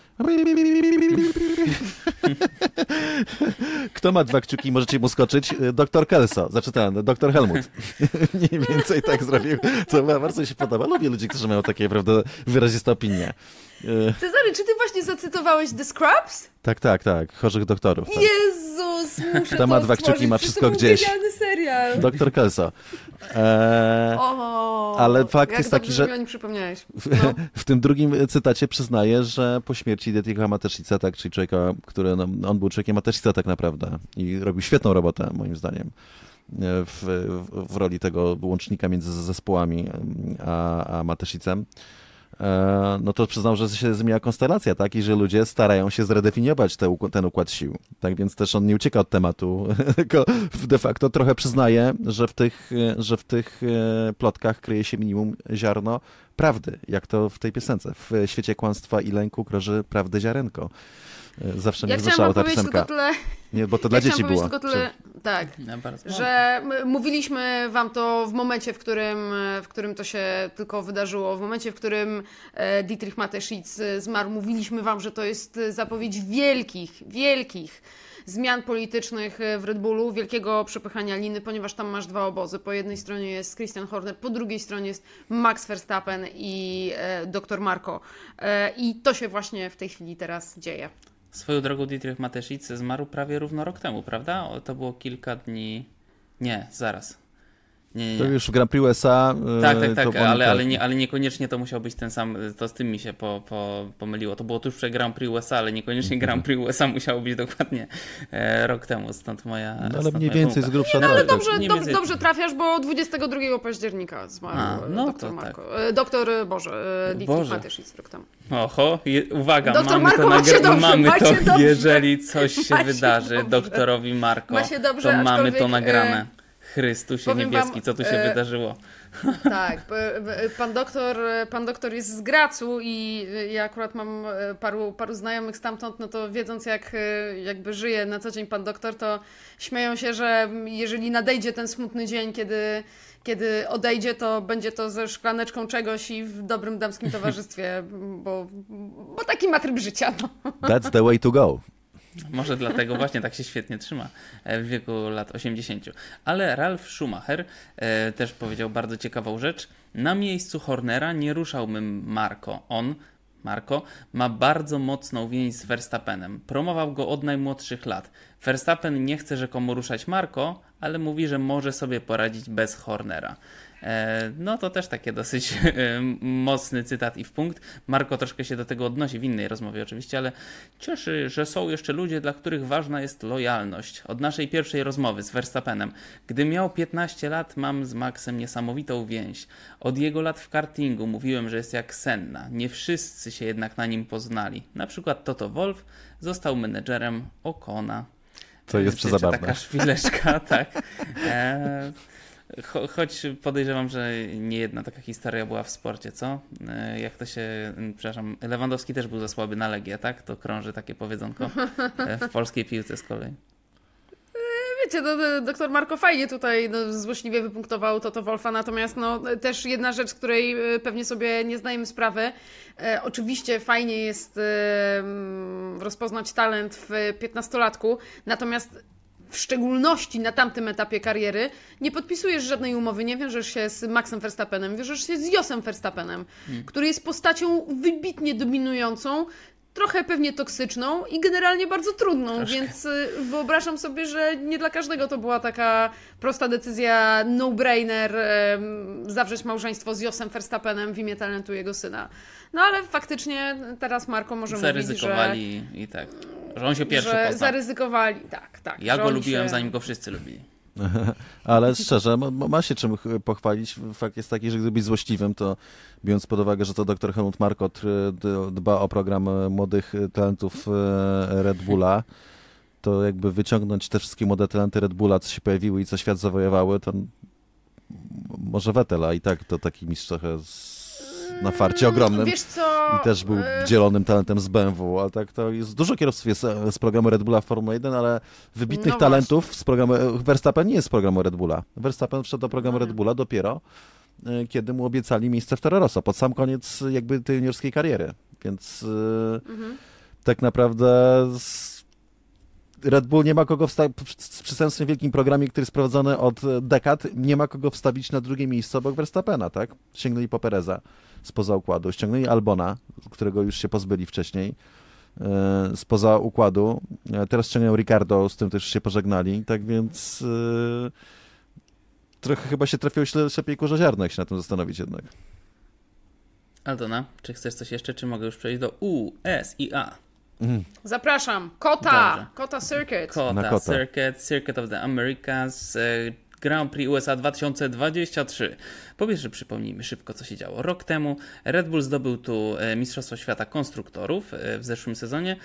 Kto ma dwa kciuki, możecie mu skoczyć? Doktor Kelso, znaczy ten, doktor Helmut. [laughs] Mniej więcej tak zrobił, co bardzo mi się podoba. Lubię ludzi, którzy mają takie, prawda, wyraziste opinie. E, Cezary, czy ty właśnie zacytowałeś The Scrubs? Tak, tak, tak, chorych doktorów. Tak. Jezus, muszę Kto ma dwa kciuki, ma wszystko gdzieś. genialny serial. Doktor Kelso. E, O, Ale fakt jest taki, że- mi przypomniałeś. W, No. [laughs] w tym drugim cytacie przyznaje, że po śmierci Dietricha Mateszica, tak, czyli człowieka, który, no, on był człowiekiem Mateszica tak naprawdę i robił świetną robotę, moim zdaniem, w, w, w roli tego łącznika między zespołami a, a Mateszicem. E, No to przyznał, że się zmienia konstelacja, tak? I że ludzie starają się zredefiniować te, ten układ sił. Tak więc też on nie ucieka od tematu, [laughs] tylko de facto trochę przyznaje, że w tych, e, że w tych e, plotkach kryje się minimum ziarno prawdy, jak to w tej piosence. W świecie kłamstwa i lęku kroży prawdy ziarenko. Zawsze Ja mnie wzruszała ta piosenka. tylko tyle, Nie, bo to dla ja dzieci było. tylko tyle, tak, Ja bardzo że mówiliśmy wam to w momencie, w którym, w którym to się tylko wydarzyło, w momencie, w którym e, Dietrich Mateschitz zmarł, mówiliśmy wam, że to jest zapowiedź wielkich, wielkich zmian politycznych w Red Bullu, wielkiego przepychania liny, ponieważ tam masz dwa obozy. Po jednej stronie jest Christian Horner, po drugiej stronie jest Max Verstappen i e, dr Marko. E, I to się właśnie w tej chwili teraz dzieje. Swoją drogą Dietrich Mateszic zmarł prawie równo rok temu, prawda? To było kilka dni... Nie, zaraz. Nie, nie, To już w Grand Prix USA. e, Tak, tak, tak, to oni ale, tak- ale, nie, ale niekoniecznie to musiał być ten sam, to z tym mi się po, po, pomyliło. To było tuż przed Grand Prix USA, ale niekoniecznie [laughs] Grand Prix USA musiało być dokładnie e, rok temu, stąd moja No, ale stąd mniej więcej z grubsza No ale tak, tak. dobrze, więcej- dobrze trafiasz, bo 22 października zmarł A, e, no doktor to Marko. E, Doktor, Boże, e, Boże. Mateschitz rok temu. Oho, je, uwaga, Doktor mamy Marko, to, macie nagra- dobrze, mamy macie to dobrze. jeżeli coś [laughs] się Macie wydarzy dobrze. doktorowi Marko, to mamy to e, nagrane. Chrystusie powiem niebieski, wam, co tu się e, wydarzyło? [laughs] Tak, p- p- pan doktor, pan doktor jest z Gracu i ja akurat mam e, paru, paru znajomych stamtąd, no to wiedząc jak e, jakby żyje na co dzień pan doktor, to śmieją się, że jeżeli nadejdzie ten smutny dzień, kiedy, kiedy odejdzie, to będzie to ze szklaneczką czegoś i w dobrym damskim [laughs] towarzystwie, bo, bo taki ma tryb życia. No. That's the way to go. Może dlatego właśnie tak się świetnie trzyma e, w wieku lat 80. Ale Ralf Schumacher e, też powiedział bardzo ciekawą rzecz. Na miejscu Hornera nie ruszałbym Marko. On, Marko, ma bardzo mocną więź z Verstappenem. Promował go od najmłodszych lat. Verstappen nie chce rzekomo ruszać Marko, ale mówi, że może sobie poradzić bez Hornera. E, No to też takie dosyć [laughs] e, mocny cytat i w punkt. Marko troszkę się do tego odnosi w innej rozmowie oczywiście, ale cieszy, że są jeszcze ludzie, dla których ważna jest lojalność. Od naszej pierwszej rozmowy z Verstappenem. Gdy miał 15 lat, mam z Maxem niesamowitą więź. Od jego lat w kartingu mówiłem, że jest jak Senna. Nie wszyscy się jednak na nim poznali. Na przykład Toto Wolf został menedżerem Okona. To jest przezabawne. Taka szpileczka, [laughs] tak. E, cho, choć podejrzewam, że nie jedna taka historia była w sporcie, co? E, jak to się, przepraszam, Lewandowski też był za słaby na Legię, tak? To krąży takie powiedzonko e, w polskiej piłce z kolei. Wiecie, no, doktor Marko fajnie tutaj no, złośliwie wypunktował Toto Wolfa, natomiast no, też jedna rzecz, której e, pewnie sobie nie zdajemy sprawy. E, oczywiście fajnie jest e, rozpoznać talent w 15-latku, natomiast w szczególności na tamtym etapie kariery nie podpisujesz żadnej umowy, nie wiążesz się z Maxem Verstappenem, wiążesz się z Josem Verstappenem, który jest postacią wybitnie dominującą, trochę pewnie toksyczną i generalnie bardzo trudną, Troszkę. więc y, wyobrażam sobie, że nie dla każdego to była taka prosta decyzja, no-brainer, zawrzeć małżeństwo z Josem Verstappenem w imię talentu jego syna. No ale faktycznie teraz Marko może mówić, że, Zaryzykowali i tak. Że on się pierwszy że poznał. zaryzykowali, tak, tak. Ja go lubiłem, się... zanim go wszyscy lubili. [laughs] Ale szczerze, ma, ma się czym ch- pochwalić. Fakt jest taki, że gdyby być złośliwym, to biorąc pod uwagę, że to dr Helmut Markot y, dba o program y, młodych y, talentów Red Bulla, to jakby wyciągnąć te wszystkie młode talenty Red Bulla, co się pojawiły i co świat zawojowały, to może Vettel, a i tak to taki mistrz trochę z, na farcie ogromnym. Wiesz co... I też był y, dzielonym talentem z BMW, a tak to jest dużo kierowców jest e, z programu Red Bulla w Formule 1, ale wybitnych No talentów z programu e, Verstappen nie jest z programu Red Bulla. Verstappen wszedł do programu. Red Bulla dopiero e, kiedy mu obiecali miejsce w Toro pod sam koniec e, jakby tej juniorskiej kariery. Więc e, Mhm. tak naprawdę z... Red Bull nie ma kogo wstawić, przy przystępnym wielkim programie, który jest prowadzony od e, dekad, nie ma kogo wstawić na drugie miejsce obok Verstappena, tak? Sięgnęli po Pereza spoza układu, ściągnęli Albona, którego już się pozbyli wcześniej, e, spoza układu, E, teraz ściągają Ricardo, z tym też się pożegnali, tak więc trochę chyba się trafiło śle- ślepiej kurze ziarno, jak się na tym zastanowić jednak. Aldona, czy chcesz coś jeszcze, czy mogę już przejść do U, S i A? Zapraszam. Kota! Dobrze. Kota Circuit. Kota, kota. Circuit, Circuit of the Americas, e, Grand Prix USA 2023. Po pierwsze, przypomnijmy szybko, co się działo. Rok temu Red Bull zdobył tu e, Mistrzostwo Świata Konstruktorów e, w zeszłym sezonie.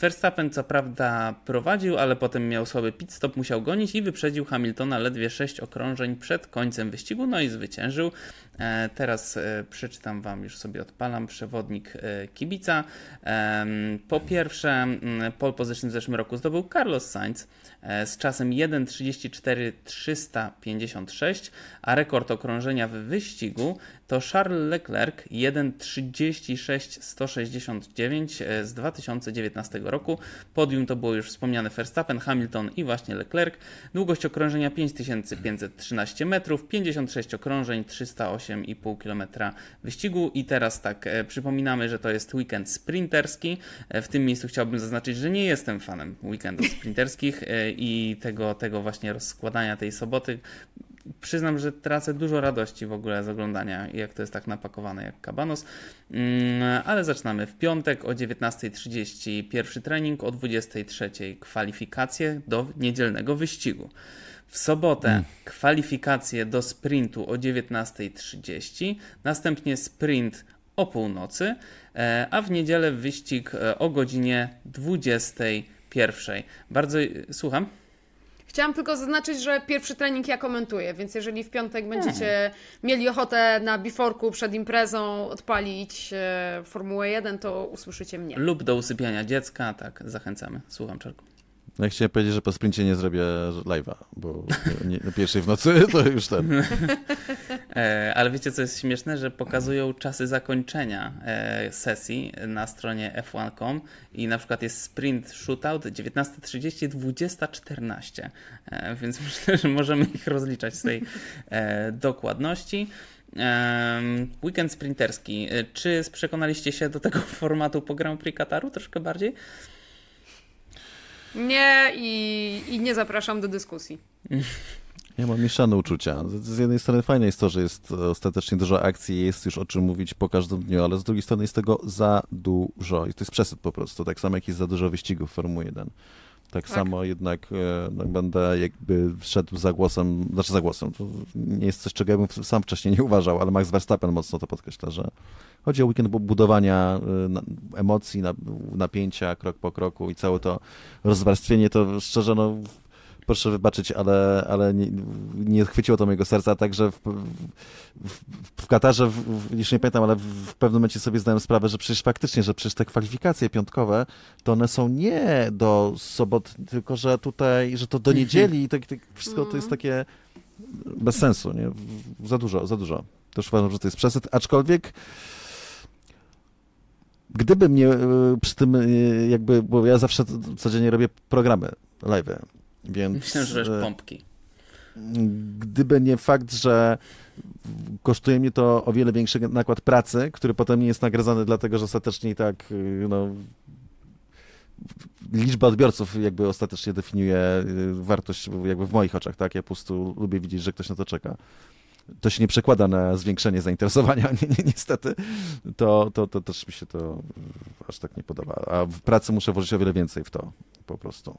Verstappen co prawda prowadził, ale potem miał słaby pit stop, musiał gonić i wyprzedził Hamiltona ledwie 6 okrążeń przed końcem wyścigu, no i zwyciężył. E, Teraz e, przeczytam Wam, już sobie odpalam, przewodnik e, kibica. Po pierwsze, mm, pole position w zeszłym roku zdobył Carlos Sainz z czasem 1.34.356, a rekord okrążenia w wyścigu to Charles Leclerc 1.36.169 e, z 2019 roku. Podium to było już wspomniane Verstappen, Hamilton i właśnie Leclerc. Długość okrążenia 5513 metrów, 56 okrążeń, 308,5 km wyścigu. I teraz tak, e, przypominamy, że to jest weekend sprinterski. E, W tym miejscu chciałbym zaznaczyć, że nie jestem fanem weekendów sprinterskich e, i tego, tego właśnie rozkładania tej soboty. Przyznam, że tracę dużo radości w ogóle z oglądania, jak to jest tak napakowane jak kabanos. Mm, Ale zaczynamy w piątek o 19.30 pierwszy trening, o 23.00 kwalifikacje do niedzielnego wyścigu. W sobotę kwalifikacje do sprintu o 19.30, następnie sprint o północy, e, a w niedzielę wyścig e, o godzinie 21.00. Bardzo słucham. Chciałam tylko zaznaczyć, że pierwszy trening ja komentuję, więc jeżeli w piątek będziecie mieli ochotę na biforku przed imprezą odpalić e, Formułę 1, to usłyszycie mnie. Lub do usypiania dziecka, tak, zachęcamy. Słucham, Czarku. No Ja chciałem powiedzieć, że po sprincie nie zrobię live'a, bo [laughs] nie, na pierwszej w nocy [laughs] to już ten. E, ale wiecie, co jest śmieszne, że pokazują czasy zakończenia e, sesji na stronie f1.com i na przykład jest sprint shootout 19.30, 20.14, e, więc [laughs] myślę, że możemy ich rozliczać z tej e, dokładności. Em, Weekend sprinterski. E, Czy przekonaliście się do tego formatu po Grand Prix Kataru troszkę bardziej? Nie i, i nie zapraszam do dyskusji. Ja mam mieszane uczucia. Z jednej strony fajne jest to, że jest ostatecznie dużo akcji, jest już o czym mówić po każdym dniu, ale z drugiej strony jest tego za dużo. I to jest przesyt po prostu, tak samo jak jest za dużo wyścigów Formuły 1. Tak, Tak. samo jednak e, no, będę jakby szedł za głosem, znaczy za głosem, to nie jest coś, czego ja bym sam wcześniej nie uważał, ale Max Verstappen mocno to podkreśla, że chodzi o weekend bu- budowania e, emocji, na, napięcia krok po kroku i całe to rozwarstwienie, to szczerze, no proszę wybaczyć, ale, ale nie, nie chwyciło to mojego serca, także w, w, w Katarze, w, już nie pamiętam, ale w, pewnym momencie sobie zdałem sprawę, że przecież faktycznie, że przecież te kwalifikacje piątkowe, to one są nie do sobot, tylko że tutaj, że to do niedzieli i tak, tak wszystko to jest takie bez sensu, nie? Za dużo, za dużo. Też uważam, że to jest przesyt, aczkolwiek gdyby mnie e, przy tym e, jakby, bo ja zawsze codziennie robię programy live, więc... Myślę, że e, pompki. gdyby nie fakt, że kosztuje mnie to o wiele większy nakład pracy, który potem nie jest nagradzany dlatego, że ostatecznie i tak y, no, liczba odbiorców jakby ostatecznie definiuje y, wartość jakby w moich oczach, tak? Ja po prostu lubię widzieć, że ktoś na to czeka. To się nie przekłada na zwiększenie zainteresowania, [laughs] ni ni niestety. To, to, to też mi się to aż tak nie podoba. A w pracy muszę włożyć o wiele więcej w to po prostu.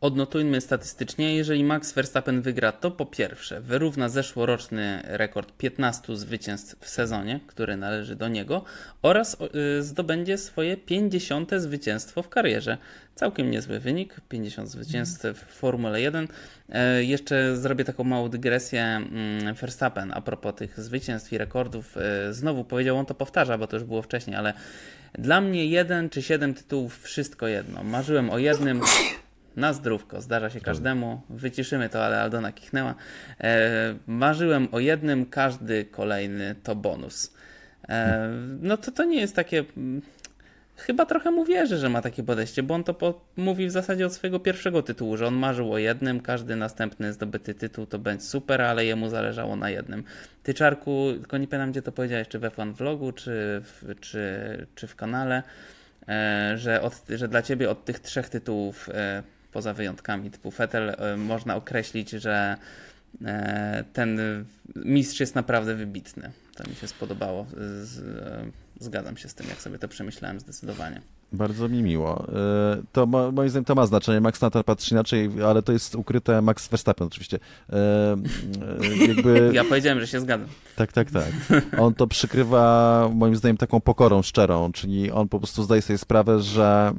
Odnotujmy statystycznie, jeżeli Max Verstappen wygra, to po pierwsze wyrówna zeszłoroczny rekord 15 zwycięstw w sezonie, który należy do niego, oraz y, zdobędzie swoje 50 zwycięstwo w karierze. Całkiem niezły wynik, 50 zwycięstw w Formule 1. E, jeszcze zrobię taką małą dygresję. Mm, Verstappen a propos tych zwycięstw i rekordów, e, znowu powiedział, on to powtarza, bo to już było wcześniej, ale dla mnie jeden czy siedem tytułów, wszystko jedno. Marzyłem o jednym na zdrówko, zdarza się każdemu. Wyciszymy to, ale Aldona kichnęła. E, marzyłem o jednym, każdy kolejny to bonus. E, no to to nie jest takie. Mm, chyba trochę mu wierzę, że ma takie podejście, bo on to po, mówi w zasadzie od swojego pierwszego tytułu, że on marzył o jednym, każdy następny zdobyty tytuł to będzie super, ale jemu zależało na jednym. Ty, Czarku, tylko nie pamiętam, gdzie to powiedziałeś, czy we fan vlogu, czy w, czy, czy w kanale, e, że, od, że dla ciebie od tych trzech tytułów e, poza wyjątkami typu Fetel, e, można określić, że e, ten mistrz jest naprawdę wybitny. To mi się spodobało. E, zgadzam się z tym, jak sobie to przemyślałem zdecydowanie. Bardzo mi miło. To moim zdaniem to ma znaczenie. Max Natar patrzy inaczej, ale to jest ukryte Max Verstappen oczywiście. Jakby... [laughs] Ja powiedziałem, że się zgadzam. Tak, tak, tak. On to przykrywa moim zdaniem taką pokorą szczerą, czyli on po prostu zdaje sobie sprawę, że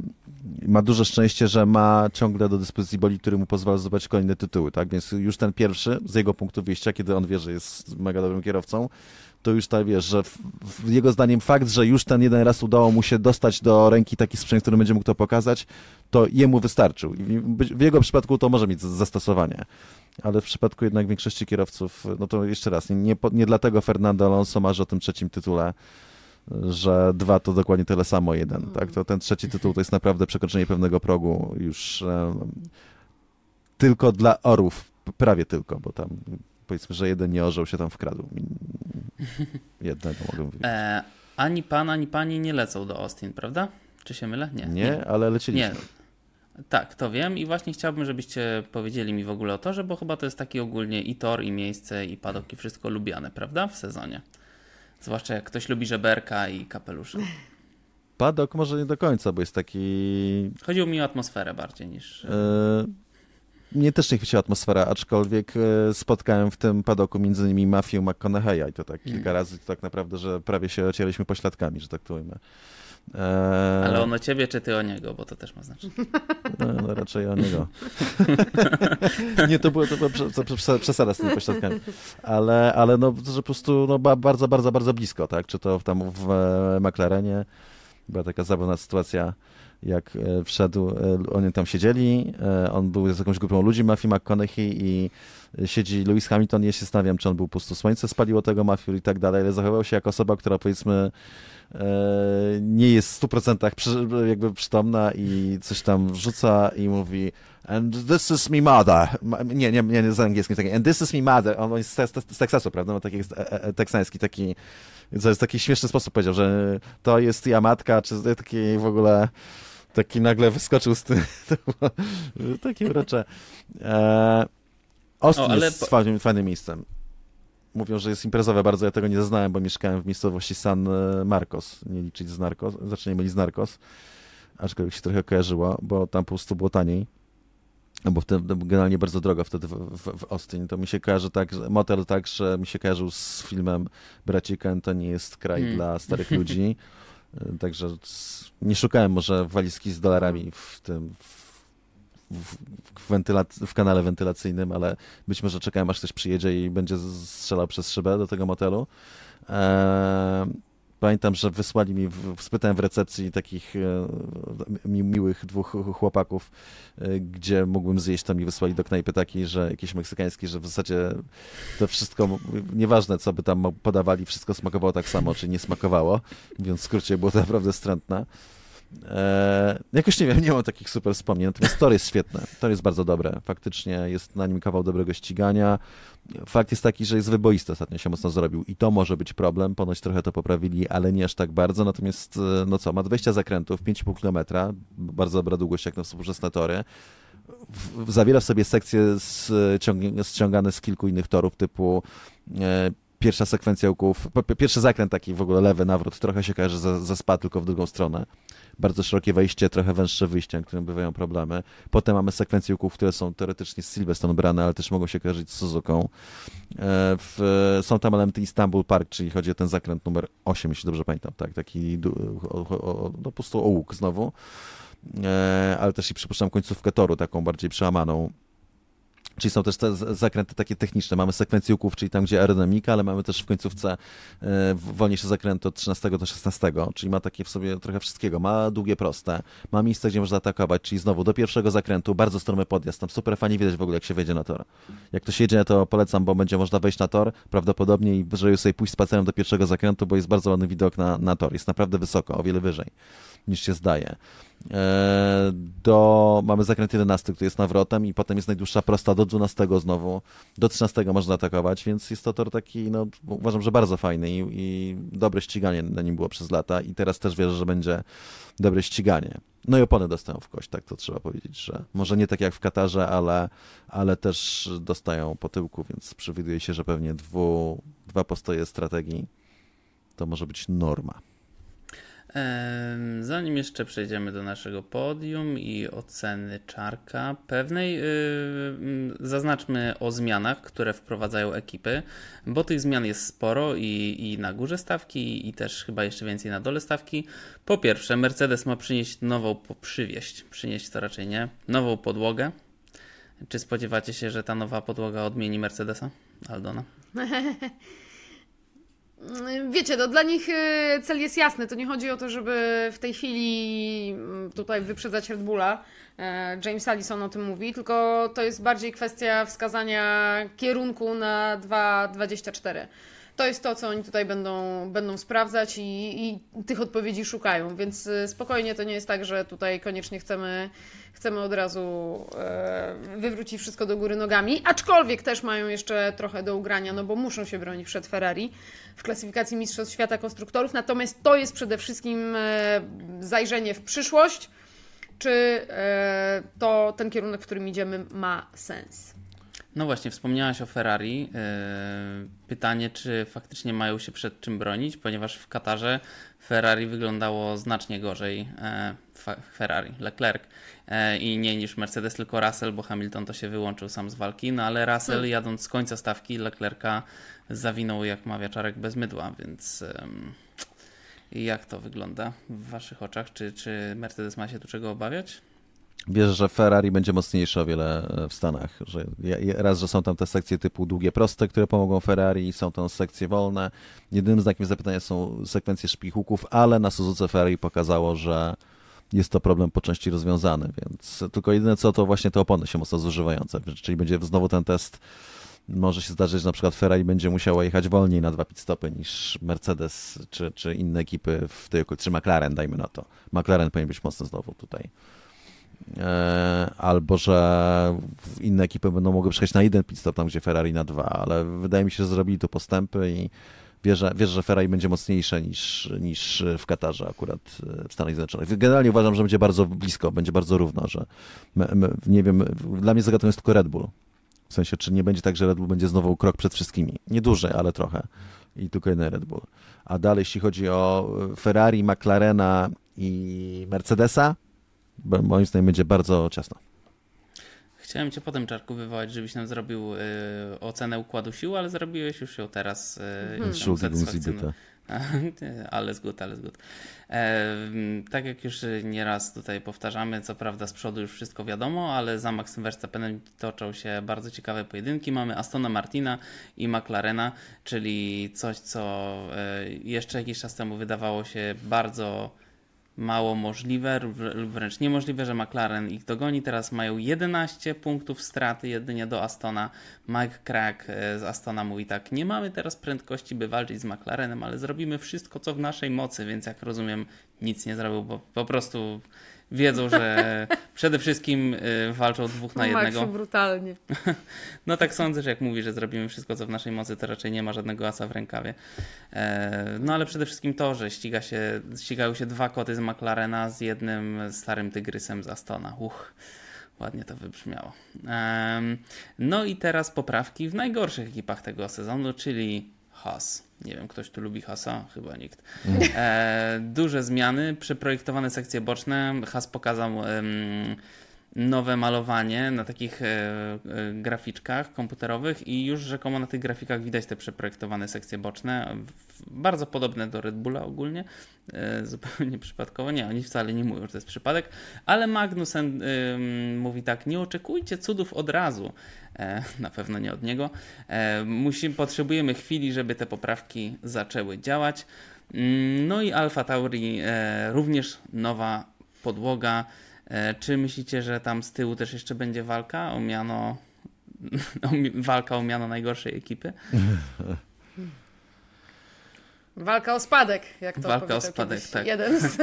ma duże szczęście, że ma ciągle do dyspozycji boli, który mu pozwala zdobyć kolejne tytuły, tak? Więc już ten pierwszy, z jego punktu wyjścia, kiedy on wie, że jest mega dobrym kierowcą, to już tak wiesz, że w, w jego zdaniem fakt, że już ten jeden raz udało mu się dostać do ręki taki sprzęt, który będzie mógł to pokazać, to jemu wystarczył. W jego przypadku to może mieć zastosowanie. Ale w przypadku jednak większości kierowców, no to jeszcze raz, nie, nie, nie dlatego Fernando Alonso marzy o tym trzecim tytule, że dwa to dokładnie tyle samo jeden. Mm. Tak? To ten trzeci tytuł to jest naprawdę przekroczenie pewnego progu już tylko dla orów, prawie tylko, bo tam powiedzmy, że jeden nie orzeł się tam wkradł. Jednego mogę mówić. E, ani pan, ani pani nie lecą do Austin, prawda? Czy się mylę? Nie. Nie, nie. ale leciliśmy. Nie. Tak, to wiem i właśnie chciałbym, żebyście powiedzieli mi w ogóle o torze, bo chyba to jest taki ogólnie i tor, i miejsce, i padok, i wszystko lubiane, prawda? W sezonie. Zwłaszcza jak ktoś lubi żeberka i kapelusze. Padok może nie do końca, bo jest taki... Chodziło mi o atmosferę bardziej niż... Yy, mnie też nie chwyciła atmosfera, aczkolwiek e, spotkałem w tym padoku między innymi Mafię McConaughey'a i to tak kilka mm. razy, to tak naprawdę, że prawie się ocieraliśmy pośladkami, że tak to ujmę. Eee... Ale on o ciebie, czy ty o niego, bo to też ma znaczenie. No, no raczej o niego. [laughs] nie, to było, to było przesada z tymi pośladkami. Ale, ale no, że po prostu no, bardzo, bardzo, bardzo blisko, tak? Czy to tam w e, McLarenie była taka zabawna sytuacja, jak e, wszedł, e, oni tam siedzieli, on był z jakąś grupą ludzi, Mafii McConaughey i siedzi Lewis Hamilton, ja się zastanawiam, czy on był po prostu słońce spaliło tego Mafiu i tak dalej, ale zachował się jako osoba, która powiedzmy nie jest w 100% jakby przytomna i coś tam rzuca i mówi and this is me mother. Nie, nie, nie, z angielskim taki and this is me mother. On jest z, z, z Teksasu, prawda? Ma taki e, e, teksański, taki co jest taki śmieszny sposób powiedział, że to jest ja matka, czy taki w ogóle taki nagle wyskoczył z tym. [laughs] takie urocze. E, Austin o, ale... jest fajnym, fajnym miejscem mówią, że jest imprezowe bardzo, ja tego nie zaznałem, bo mieszkałem w miejscowości San Marcos, nie liczyć z Narcos, znaczy nie mylić z Narcos, aczkolwiek się trochę kojarzyło, bo tam po prostu było taniej, bo wtedy generalnie bardzo drogo wtedy w, w, w Austin, to mi się kojarzy tak, że motel tak, że mi się kojarzył z filmem Braci to nie jest kraj hmm. dla starych ludzi, [laughs] także nie szukałem może walizki z dolarami w tym, w w, w kanale wentylacyjnym, ale być może czekałem, aż ktoś przyjedzie i będzie strzelał przez szybę do tego motelu. Eee, pamiętam, że wysłali mi, spytałem w recepcji takich e, mi, miłych dwóch chłopaków, e, gdzie mógłbym zjeść, to mi wysłali do knajpy taki, że jakiś meksykański, że w zasadzie to wszystko, nieważne co by tam podawali, wszystko smakowało tak samo, czy nie smakowało, [laughs] więc w skrócie było to naprawdę strętne. E, jakoś nie wiem, nie mam takich super wspomnień, natomiast tor jest świetne, tor jest bardzo dobre, faktycznie jest na nim kawał dobrego ścigania. Fakt jest taki, że jest wyboisty, ostatnio się mocno zrobił. I to może być problem, ponoć trochę to poprawili, ale nie aż tak bardzo, natomiast e, no co, ma 20 zakrętów, 5,5 km, bardzo dobra długość jak na współczesne tory, w, zawiera w sobie sekcje ściągane z kilku innych torów typu e, pierwsza sekwencja łuków, pierwszy zakręt taki w ogóle lewy nawrót, trochę się kojarzy ze, ze spa, tylko w drugą stronę. Bardzo szerokie wejście, trochę węższe wyjście, na którym bywają problemy. Potem mamy sekwencje łuków, które są teoretycznie z Silverstone brane, ale też mogą się kojarzyć z Suzuką. E, w, są tam elementy Istanbul Park, czyli chodzi o ten zakręt numer 8, jeśli dobrze pamiętam, tak, taki o, o, o, no, po prostu o łuk znowu. E, ale też i przypuszczam końcówkę toru, taką bardziej przełamaną Czyli są też te zakręty takie techniczne. Mamy sekwencję łuków, czyli tam, gdzie aerodynamika, ale mamy też w końcówce e, wolniejsze zakręty od 13 do 16, czyli ma takie w sobie trochę wszystkiego. Ma długie, proste, ma miejsce, gdzie można atakować, czyli znowu do pierwszego zakrętu, bardzo stromy podjazd. Tam super fajnie widać w ogóle, jak się wejdzie na tor. Jak ktoś jedzie, to polecam, bo będzie można wejść na tor prawdopodobnie i żeby sobie pójść spacerem do pierwszego zakrętu, bo jest bardzo ładny widok na, na tor. Jest naprawdę wysoko, o wiele wyżej niż się zdaje. E, do, mamy zakręt 11, który jest nawrotem i potem jest najdłuższa prosta do 12 znowu. Do 13 można atakować, więc jest to tor taki, no uważam, że bardzo fajny i, i dobre ściganie na nim było przez lata i teraz też wierzę, że będzie dobre ściganie. No i opony dostają w kość, tak to trzeba powiedzieć, że może nie tak jak w Katarze, ale, ale też dostają po tyłku, więc przewiduje się, że pewnie dwu, dwa postoje strategii to może być norma. Zanim jeszcze przejdziemy do naszego podium i oceny czarka pewnej, yy, zaznaczmy o zmianach, które wprowadzają ekipy, bo tych zmian jest sporo i, i na górze stawki, i też chyba jeszcze więcej na dole stawki. Po pierwsze, Mercedes ma przynieść nową, przywieść, przynieść to raczej nie, nową podłogę. Czy spodziewacie się, że ta nowa podłoga odmieni Mercedesa? Aldona? [laughs] Wiecie, no dla nich y, cel jest jasny. To nie chodzi o to, żeby w tej chwili mm, tutaj wyprzedzać Red Bulla. E, James Allison o tym mówi, tylko to jest bardziej kwestia wskazania kierunku na 2.24 to jest to, co oni tutaj będą, będą sprawdzać i, i, tych odpowiedzi szukają. Więc y, spokojnie to nie jest tak, że tutaj koniecznie chcemy, chcemy od razu e, wywrócić wszystko do góry nogami, aczkolwiek też mają jeszcze trochę do ugrania, no bo muszą się bronić przed Ferrari w klasyfikacji Mistrzostw Świata Konstruktorów. Natomiast to jest przede wszystkim e, zajrzenie w przyszłość, czy e, to ten kierunek, w którym idziemy, ma sens. No właśnie, wspomniałaś o Ferrari. E, pytanie, czy faktycznie mają się przed czym bronić, ponieważ w Katarze Ferrari wyglądało znacznie gorzej. E, Ferrari, Leclerc e, i nie niż Mercedes, tylko Russell, bo Hamilton to się wyłączył sam z walki. No ale Russell hmm. jadąc z końca stawki Leclerca zawinął jak ma wieczorek bez mydła, więc jak to wygląda w Waszych oczach? Czy, czy Mercedes ma się tu czego obawiać? Wierzę, że Ferrari będzie mocniejsze o wiele e, w Stanach. Że raz, że są tam te sekcje typu długie, proste, które pomogą Ferrari, są tam sekcje wolne. Jedynym znakiem zapytania są sekwencje szpichuków, ale na Suzuce Ferrari pokazało, że jest to problem po części rozwiązany, więc tylko jedyne co to właśnie te opony się mocno zużywające, czyli będzie znowu ten test może się zdarzyć, że na przykład Ferrari będzie musiała jechać wolniej na dwa pit stopy niż Mercedes czy, czy inne ekipy w tej okolicy, czy McLaren, dajmy na to. McLaren powinien być mocny znowu tutaj. E, albo że inne ekipy będą mogły przejść na jeden pit stop, tam gdzie Ferrari na dwa, ale wydaje mi się, że zrobili tu postępy i wierzę, wierzę że Ferrari będzie mocniejsze niż, niż w Katarze akurat e, w Stanach Zjednoczonych. Generalnie uważam, że będzie bardzo blisko, będzie bardzo równo, że my, my, nie wiem, dla mnie zagadką jest tylko Red Bull. W sensie, czy nie będzie tak, że Red Bull będzie znowu krok przed wszystkimi. Nie duży, ale trochę. I tylko jeden Red Bull. A dalej, jeśli chodzi o Ferrari, McLarena i Mercedesa, moim zdaniem będzie bardzo ciasno. Chciałem Cię potem, Czarku, wywołać, żebyś nam zrobił y, ocenę układu sił, ale zrobiłeś już ją teraz. Y, hmm. [laughs] ale zgód, ale zgód. E, tak jak już nieraz tutaj powtarzamy, co prawda z przodu już wszystko wiadomo, ale za Maxem Verstappenem toczą się bardzo ciekawe pojedynki. Mamy Astona Martina i McLarena, czyli coś, co e, jeszcze jakiś czas temu wydawało się bardzo mało możliwe wręcz niemożliwe, że McLaren ich dogoni. Teraz mają 11 punktów straty jedynie do Astona. Mike Crack e, z Astona mówi tak, nie mamy teraz prędkości, by walczyć z McLarenem, ale zrobimy wszystko, co w naszej mocy, więc jak rozumiem, nic nie zrobił, bo po prostu wiedzą, że przede wszystkim y, walczą dwóch na jednego. Maksiu, brutalnie. [laughs] No tak sądzę, że jak mówi, że zrobimy wszystko, co w naszej mocy, to raczej nie ma żadnego asa w rękawie. E, no ale przede wszystkim to, że ściga się, ścigają się dwa koty z McLarena z jednym starym tygrysem z Astona. Uch. Ładnie to wybrzmiało. No i teraz poprawki w najgorszych ekipach tego sezonu, czyli Haas. Nie wiem, ktoś tu lubi Hasa? Chyba nikt. E, duże zmiany, przeprojektowane sekcje boczne. Has pokazał nowe malowanie na takich e, e, graficzkach komputerowych i już rzekomo na tych grafikach widać te przeprojektowane sekcje boczne, bardzo podobne do Red Bulla ogólnie, e, [laughs] zupełnie przypadkowo, nie, oni wcale nie mówią, że to jest przypadek, ale Magnussen mówi tak, nie oczekujcie cudów od razu, [laughs] na pewno nie od niego, Musimy, potrzebujemy chwili, żeby te poprawki zaczęły działać, mm, no i Alfa Tauri również nowa podłoga, czy myślicie, że tam z tyłu też jeszcze będzie walka o miano, [laughs] walka o miano najgorszej ekipy? Walka o spadek, jak to Walka o spadek, tak. jeden z,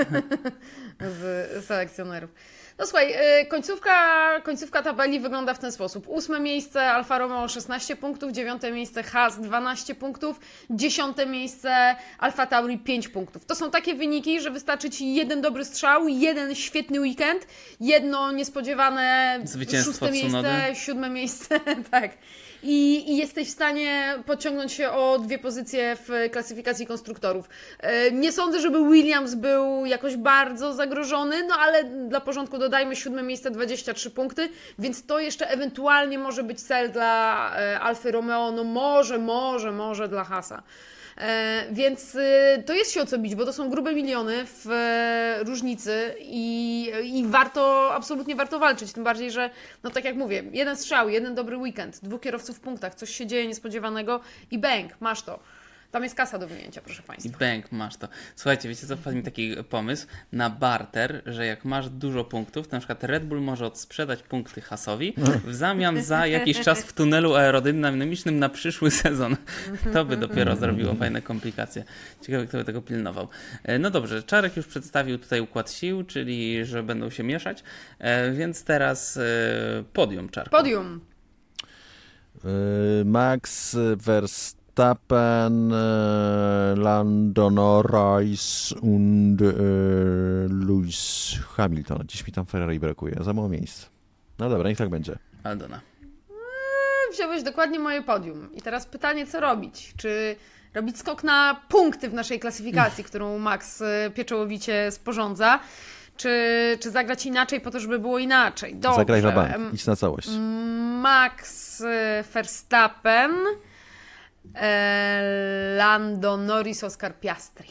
[laughs] z selekcjonerów. No słuchaj, y, końcówka, końcówka tabeli wygląda w ten sposób. Ósme miejsce Alfa Romeo 16 punktów, dziewiąte miejsce Haas 12 punktów, dziesiąte miejsce Alfa Tauri 5 punktów. To są takie wyniki, że wystarczy Ci jeden dobry strzał, jeden świetny weekend, jedno niespodziewane szóste miejsce, siódme miejsce, [laughs] tak i, i jesteś w stanie podciągnąć się o dwie pozycje w klasyfikacji konstruktorów. E, nie sądzę, żeby Williams był jakoś bardzo zagrożony, no ale dla porządku dodajmy siódme miejsce 23 punkty, więc to jeszcze ewentualnie może być cel dla e, Alfy Romeo, no może, może, może dla Hasa. E, więc y, to jest się o co bić, bo to są grube miliony w e, różnicy i, i warto, absolutnie warto walczyć. Tym bardziej, że, no tak jak mówię, jeden strzał, jeden dobry weekend, dwóch kierowców w punktach, coś się dzieje niespodziewanego i bang, masz to. Tam jest kasa do wyjęcia, proszę Państwa. I bank masz to. Słuchajcie, wiecie co, wpadł mi taki pomysł na barter, że jak masz dużo punktów, to na przykład Red Bull może odsprzedać punkty Hasowi w zamian za jakiś czas w tunelu aerodynamicznym na przyszły sezon. To by dopiero zrobiło fajne komplikacje. Ciekawe, kto by tego pilnował. E, no dobrze, Czarek już przedstawił tutaj układ sił, czyli że będą się mieszać, e, więc teraz e, podium Czarku. Podium. Max Verstappen Verstappen, äh, Lando Norris und äh, Lewis Hamilton. Dziś mi tam Ferrari brakuje, za mało miejsc. No dobra, niech tak będzie. Aldona. Eee, wziąłeś dokładnie moje podium. I teraz pytanie, co robić? Czy robić skok na punkty w naszej klasyfikacji, którą Max e, pieczołowicie sporządza? Czy, czy zagrać inaczej po to, żeby było inaczej? Dobrze. Zagraj na bank, idź na całość. Max e, Verstappen E, Lando Norris, Oscar Piastri.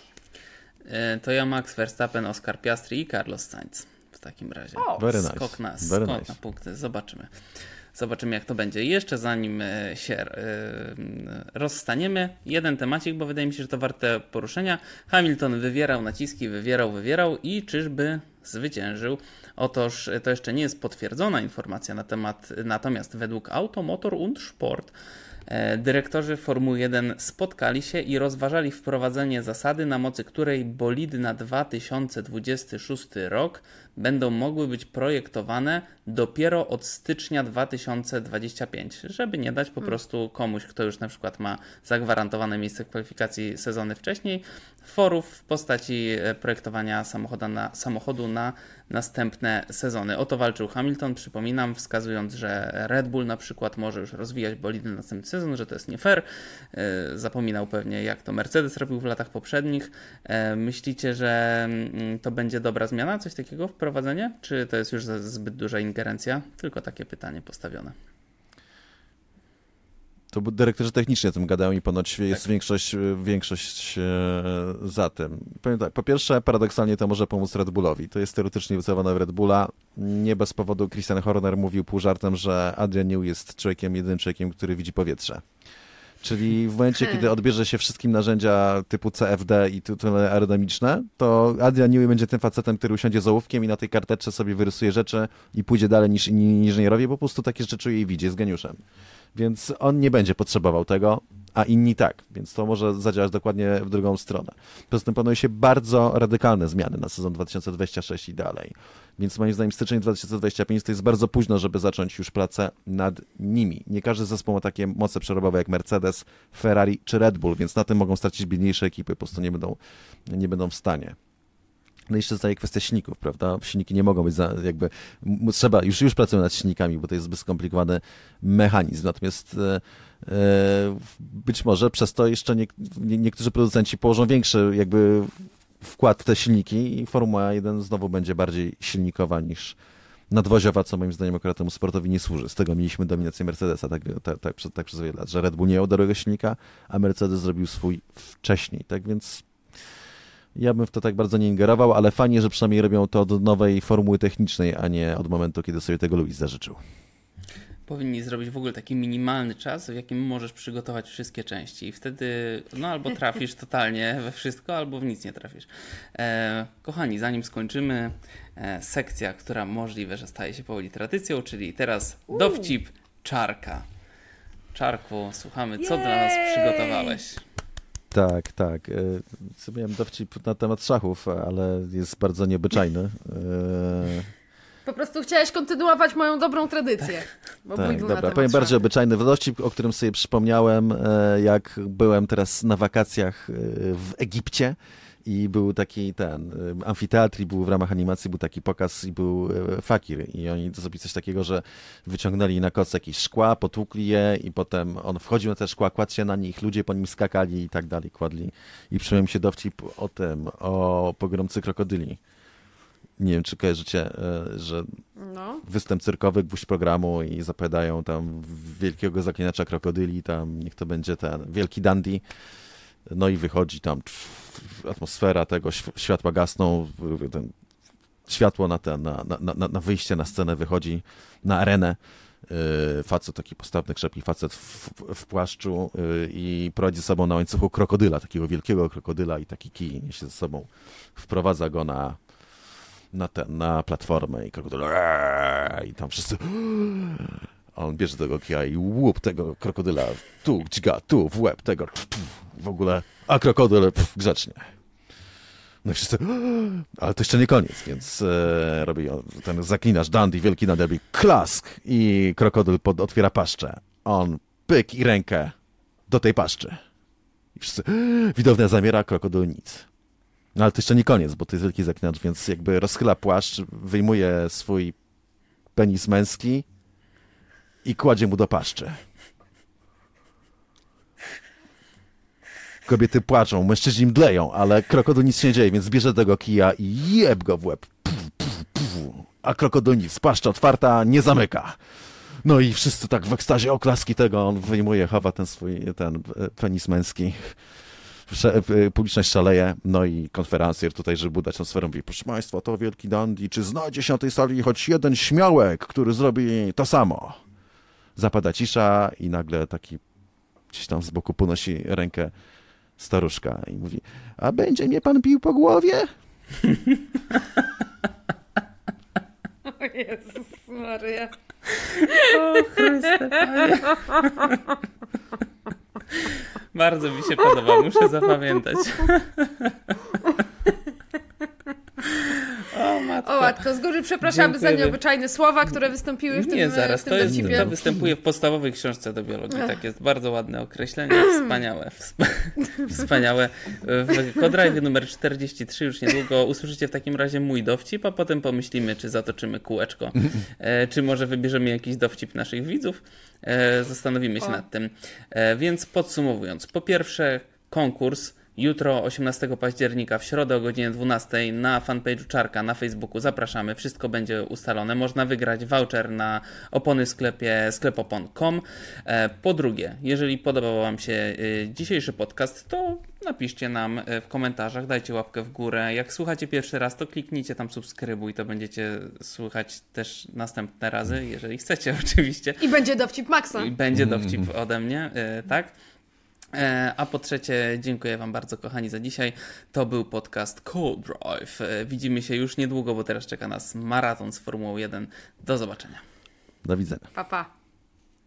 E, to ja Max Verstappen, Oscar Piastri i Carlos Sainz w takim razie. Oh, Very nice. Skok na, Very skok nice. na punkty. Zobaczymy. Zobaczymy, jak to będzie. Jeszcze zanim e, się rozstaniemy, jeden temacik, bo wydaje mi się, że to warte poruszenia. Hamilton wywierał naciski, wywierał, wywierał i czyżby zwyciężył. Otóż to jeszcze nie jest potwierdzona informacja na temat, natomiast według Automotor und Sport dyrektorzy Formuły 1 spotkali się i rozważali wprowadzenie zasady, na mocy której bolidy na 2026 rok będą mogły być projektowane dopiero od stycznia 2025, żeby nie dać po hmm. prostu komuś, kto już na przykład ma zagwarantowane miejsce w kwalifikacji sezony wcześniej, forów w postaci e, projektowania samochodu na, samochodu na następne sezony. O to walczył Hamilton, przypominam, wskazując, że Red Bull na przykład może już rozwijać bolidy na następny sezon, że to jest nie fair. E, zapominał pewnie, jak to Mercedes robił w latach poprzednich. E, myślicie, że mm, to będzie dobra zmiana, coś takiego wprowadzenie? Czy to jest już zbyt duża ingerencja? Tylko takie pytanie postawione. To dyrektorzy techniczni o tym gadają i ponoć jest tak. większość, większość e, za tym. Powiem tak, po pierwsze, paradoksalnie to może pomóc Red Bullowi. To jest teoretycznie wycelowane w Red Bulla. Nie bez powodu Christian Horner mówił pół żartem, że Adrian Newey jest człowiekiem, jedynym człowiekiem, który widzi powietrze. Czyli w momencie, kiedy odbierze się wszystkim narzędzia typu CFD i tytuły aerodynamiczne, to Adrian Newey będzie tym facetem, który usiądzie z ołówkiem i na tej karteczce sobie wyrysuje rzeczy i pójdzie dalej niż inni inżynierowie, bo po prostu takie rzeczy czuje i widzi, jest geniuszem. Więc on nie będzie potrzebował tego, a inni tak, więc to może zadziałać dokładnie w drugą stronę. Poza tym planują się bardzo radykalne zmiany na sezon 2026 i dalej. Więc moim zdaniem styczeń 2025 to jest bardzo późno, żeby zacząć już pracę nad nimi. Nie każdy zespół ma takie moce przerobowe jak Mercedes, Ferrari czy Red Bull, więc na tym mogą stracić biedniejsze ekipy, po prostu nie będą, nie będą w stanie. No i jeszcze zostaje kwestia silników, prawda? Silniki nie mogą być za, jakby, trzeba, już, już pracują nad silnikami, bo to jest zbyt skomplikowany mechanizm. Natomiast e, e, być może przez to jeszcze nie, nie, niektórzy producenci położą większy jakby wkład w te silniki i Formuła 1 znowu będzie bardziej silnikowa niż nadwoziowa, co moim zdaniem akurat temu sportowi nie służy. Z tego mieliśmy dominację Mercedesa tak, tak, tak, tak przez wiele lat, że Red Bull nie miał dobrego silnika, a Mercedes zrobił swój wcześniej. Tak więc ja bym w to tak bardzo nie ingerował, ale fajnie, że przynajmniej robią to od nowej formuły technicznej, a nie od momentu, kiedy sobie tego Louis zażyczył. Powinni zrobić w ogóle taki minimalny czas, w jakim możesz przygotować wszystkie części i wtedy no albo trafisz totalnie we wszystko, albo w nic nie trafisz. E, kochani, zanim skończymy, e, sekcja, która możliwe, że staje się powoli tradycją, czyli teraz dowcip czarka. Czarku, słuchamy, co Jej! dla nas przygotowałeś. Tak, tak. E, sobie miałem dowcip na temat szachów, ale jest bardzo nieobyczajny. E, po prostu chciałeś kontynuować moją dobrą tradycję. tak, dobra. Powiem bardziej obyczajny dowcip, o którym sobie przypomniałem, e, jak byłem teraz na wakacjach w Egipcie i był taki ten y, amfiteatr i był w ramach animacji był taki pokaz i był y, fakir i oni zrobili coś takiego, że wyciągnęli na koc jakieś szkła, potłukli je i potem on wchodził na te szkła, kładł się na nich, ludzie po nim skakali i tak dalej, kładli i przyjąłem się dowcip o tym, o pogromcy krokodyli. Nie wiem, czy kojarzycie, y, że no. występ cyrkowy, gwóźdź programu i zapowiadają tam wielkiego zaklinacza krokodyli, tam niech to będzie ten wielki dandy. No i wychodzi tam atmosfera tego, światła gasną, ten, światło na, ten, na, na, na, na wyjście na scenę wychodzi na arenę. Yy, facet, taki postawny, krzepki facet w, w płaszczu yy, i prowadzi ze sobą na łańcuchu krokodyla, takiego wielkiego krokodyla i taki kij niesie ze sobą. Wprowadza go na, na, ten, na platformę i krokodyl i tam wszyscy a on bierze tego kija i łup tego krokodyla tu, dźga, tu, w łeb tego, w ogóle, a krokodyl pff, grzecznie. No i wszyscy, ale to jeszcze nie koniec, więc e, robi ten zaklinacz Dandy, wielki nadebi, klask i krokodyl pod, otwiera paszczę. On pyk i rękę do tej paszczy. I wszyscy, widownia zamiera, krokodyl nic. No ale to jeszcze nie koniec, bo to jest wielki zaklinacz, więc jakby rozchyla płaszcz, wyjmuje swój penis męski i kładzie mu do paszczy. Kobiety płaczą, mężczyźni mdleją, ale krokodyl nic się nie dzieje, więc bierze tego kija i jeb go w łeb. A krokodyl nic, paszcza otwarta, nie zamyka. No i wszyscy tak w ekstazie oklaski tego, on wyjmuje, chowa ten swój, ten e, penis męski. E, publiczność szaleje, no i konferencjer tutaj, żeby udać atmosferę, mówi, proszę Państwa, to wielki dandy, czy znajdzie się na tej sali choć jeden śmiałek, który zrobi to samo? Zapada cisza i nagle taki gdzieś tam z boku ponosi rękę staruszka i mówi, a będzie mnie pan bił po głowie? O Jezus Maria. O Chryste, Panie. Bardzo mi się podoba, muszę zapamiętać. [laughs] O matko. o matko, z góry przepraszamy Dziękujemy. za nieobyczajne słowa, które wystąpiły w tym Nie, zaraz, w tym to, jest, to występuje w podstawowej książce do biologii. Tak jest, bardzo ładne określenie, wspaniałe. [laughs] Wspaniałe. W Kodrajwie numer 43 już niedługo usłyszycie w takim razie mój dowcip, a potem pomyślimy, czy zatoczymy kółeczko, e, czy może wybierzemy jakiś dowcip naszych widzów. E, zastanowimy się o. nad tym. E, więc podsumowując, po pierwsze konkurs Jutro, 18 października, w środę o godzinie 12 na fanpage'u Czarka na Facebooku zapraszamy. Wszystko będzie ustalone. Można wygrać voucher na opony w sklepie sklepopon.com. E, po drugie, jeżeli podobał Wam się e, dzisiejszy podcast, to napiszcie nam e, w komentarzach, dajcie łapkę w górę. Jak słuchacie pierwszy raz, to kliknijcie tam subskrybuj, to będziecie słuchać też następne razy, jeżeli chcecie [laughs] oczywiście. I będzie dowcip Maxa. I będzie dowcip ode mnie, tak? E, a po trzecie, dziękuję Wam bardzo, kochani, za dzisiaj. To był podcast Cold Drive. E, widzimy się już niedługo, bo teraz czeka nas maraton z Formułą 1. Do zobaczenia. Do widzenia. Pa, pa.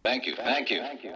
Thank you. Thank you. Thank you.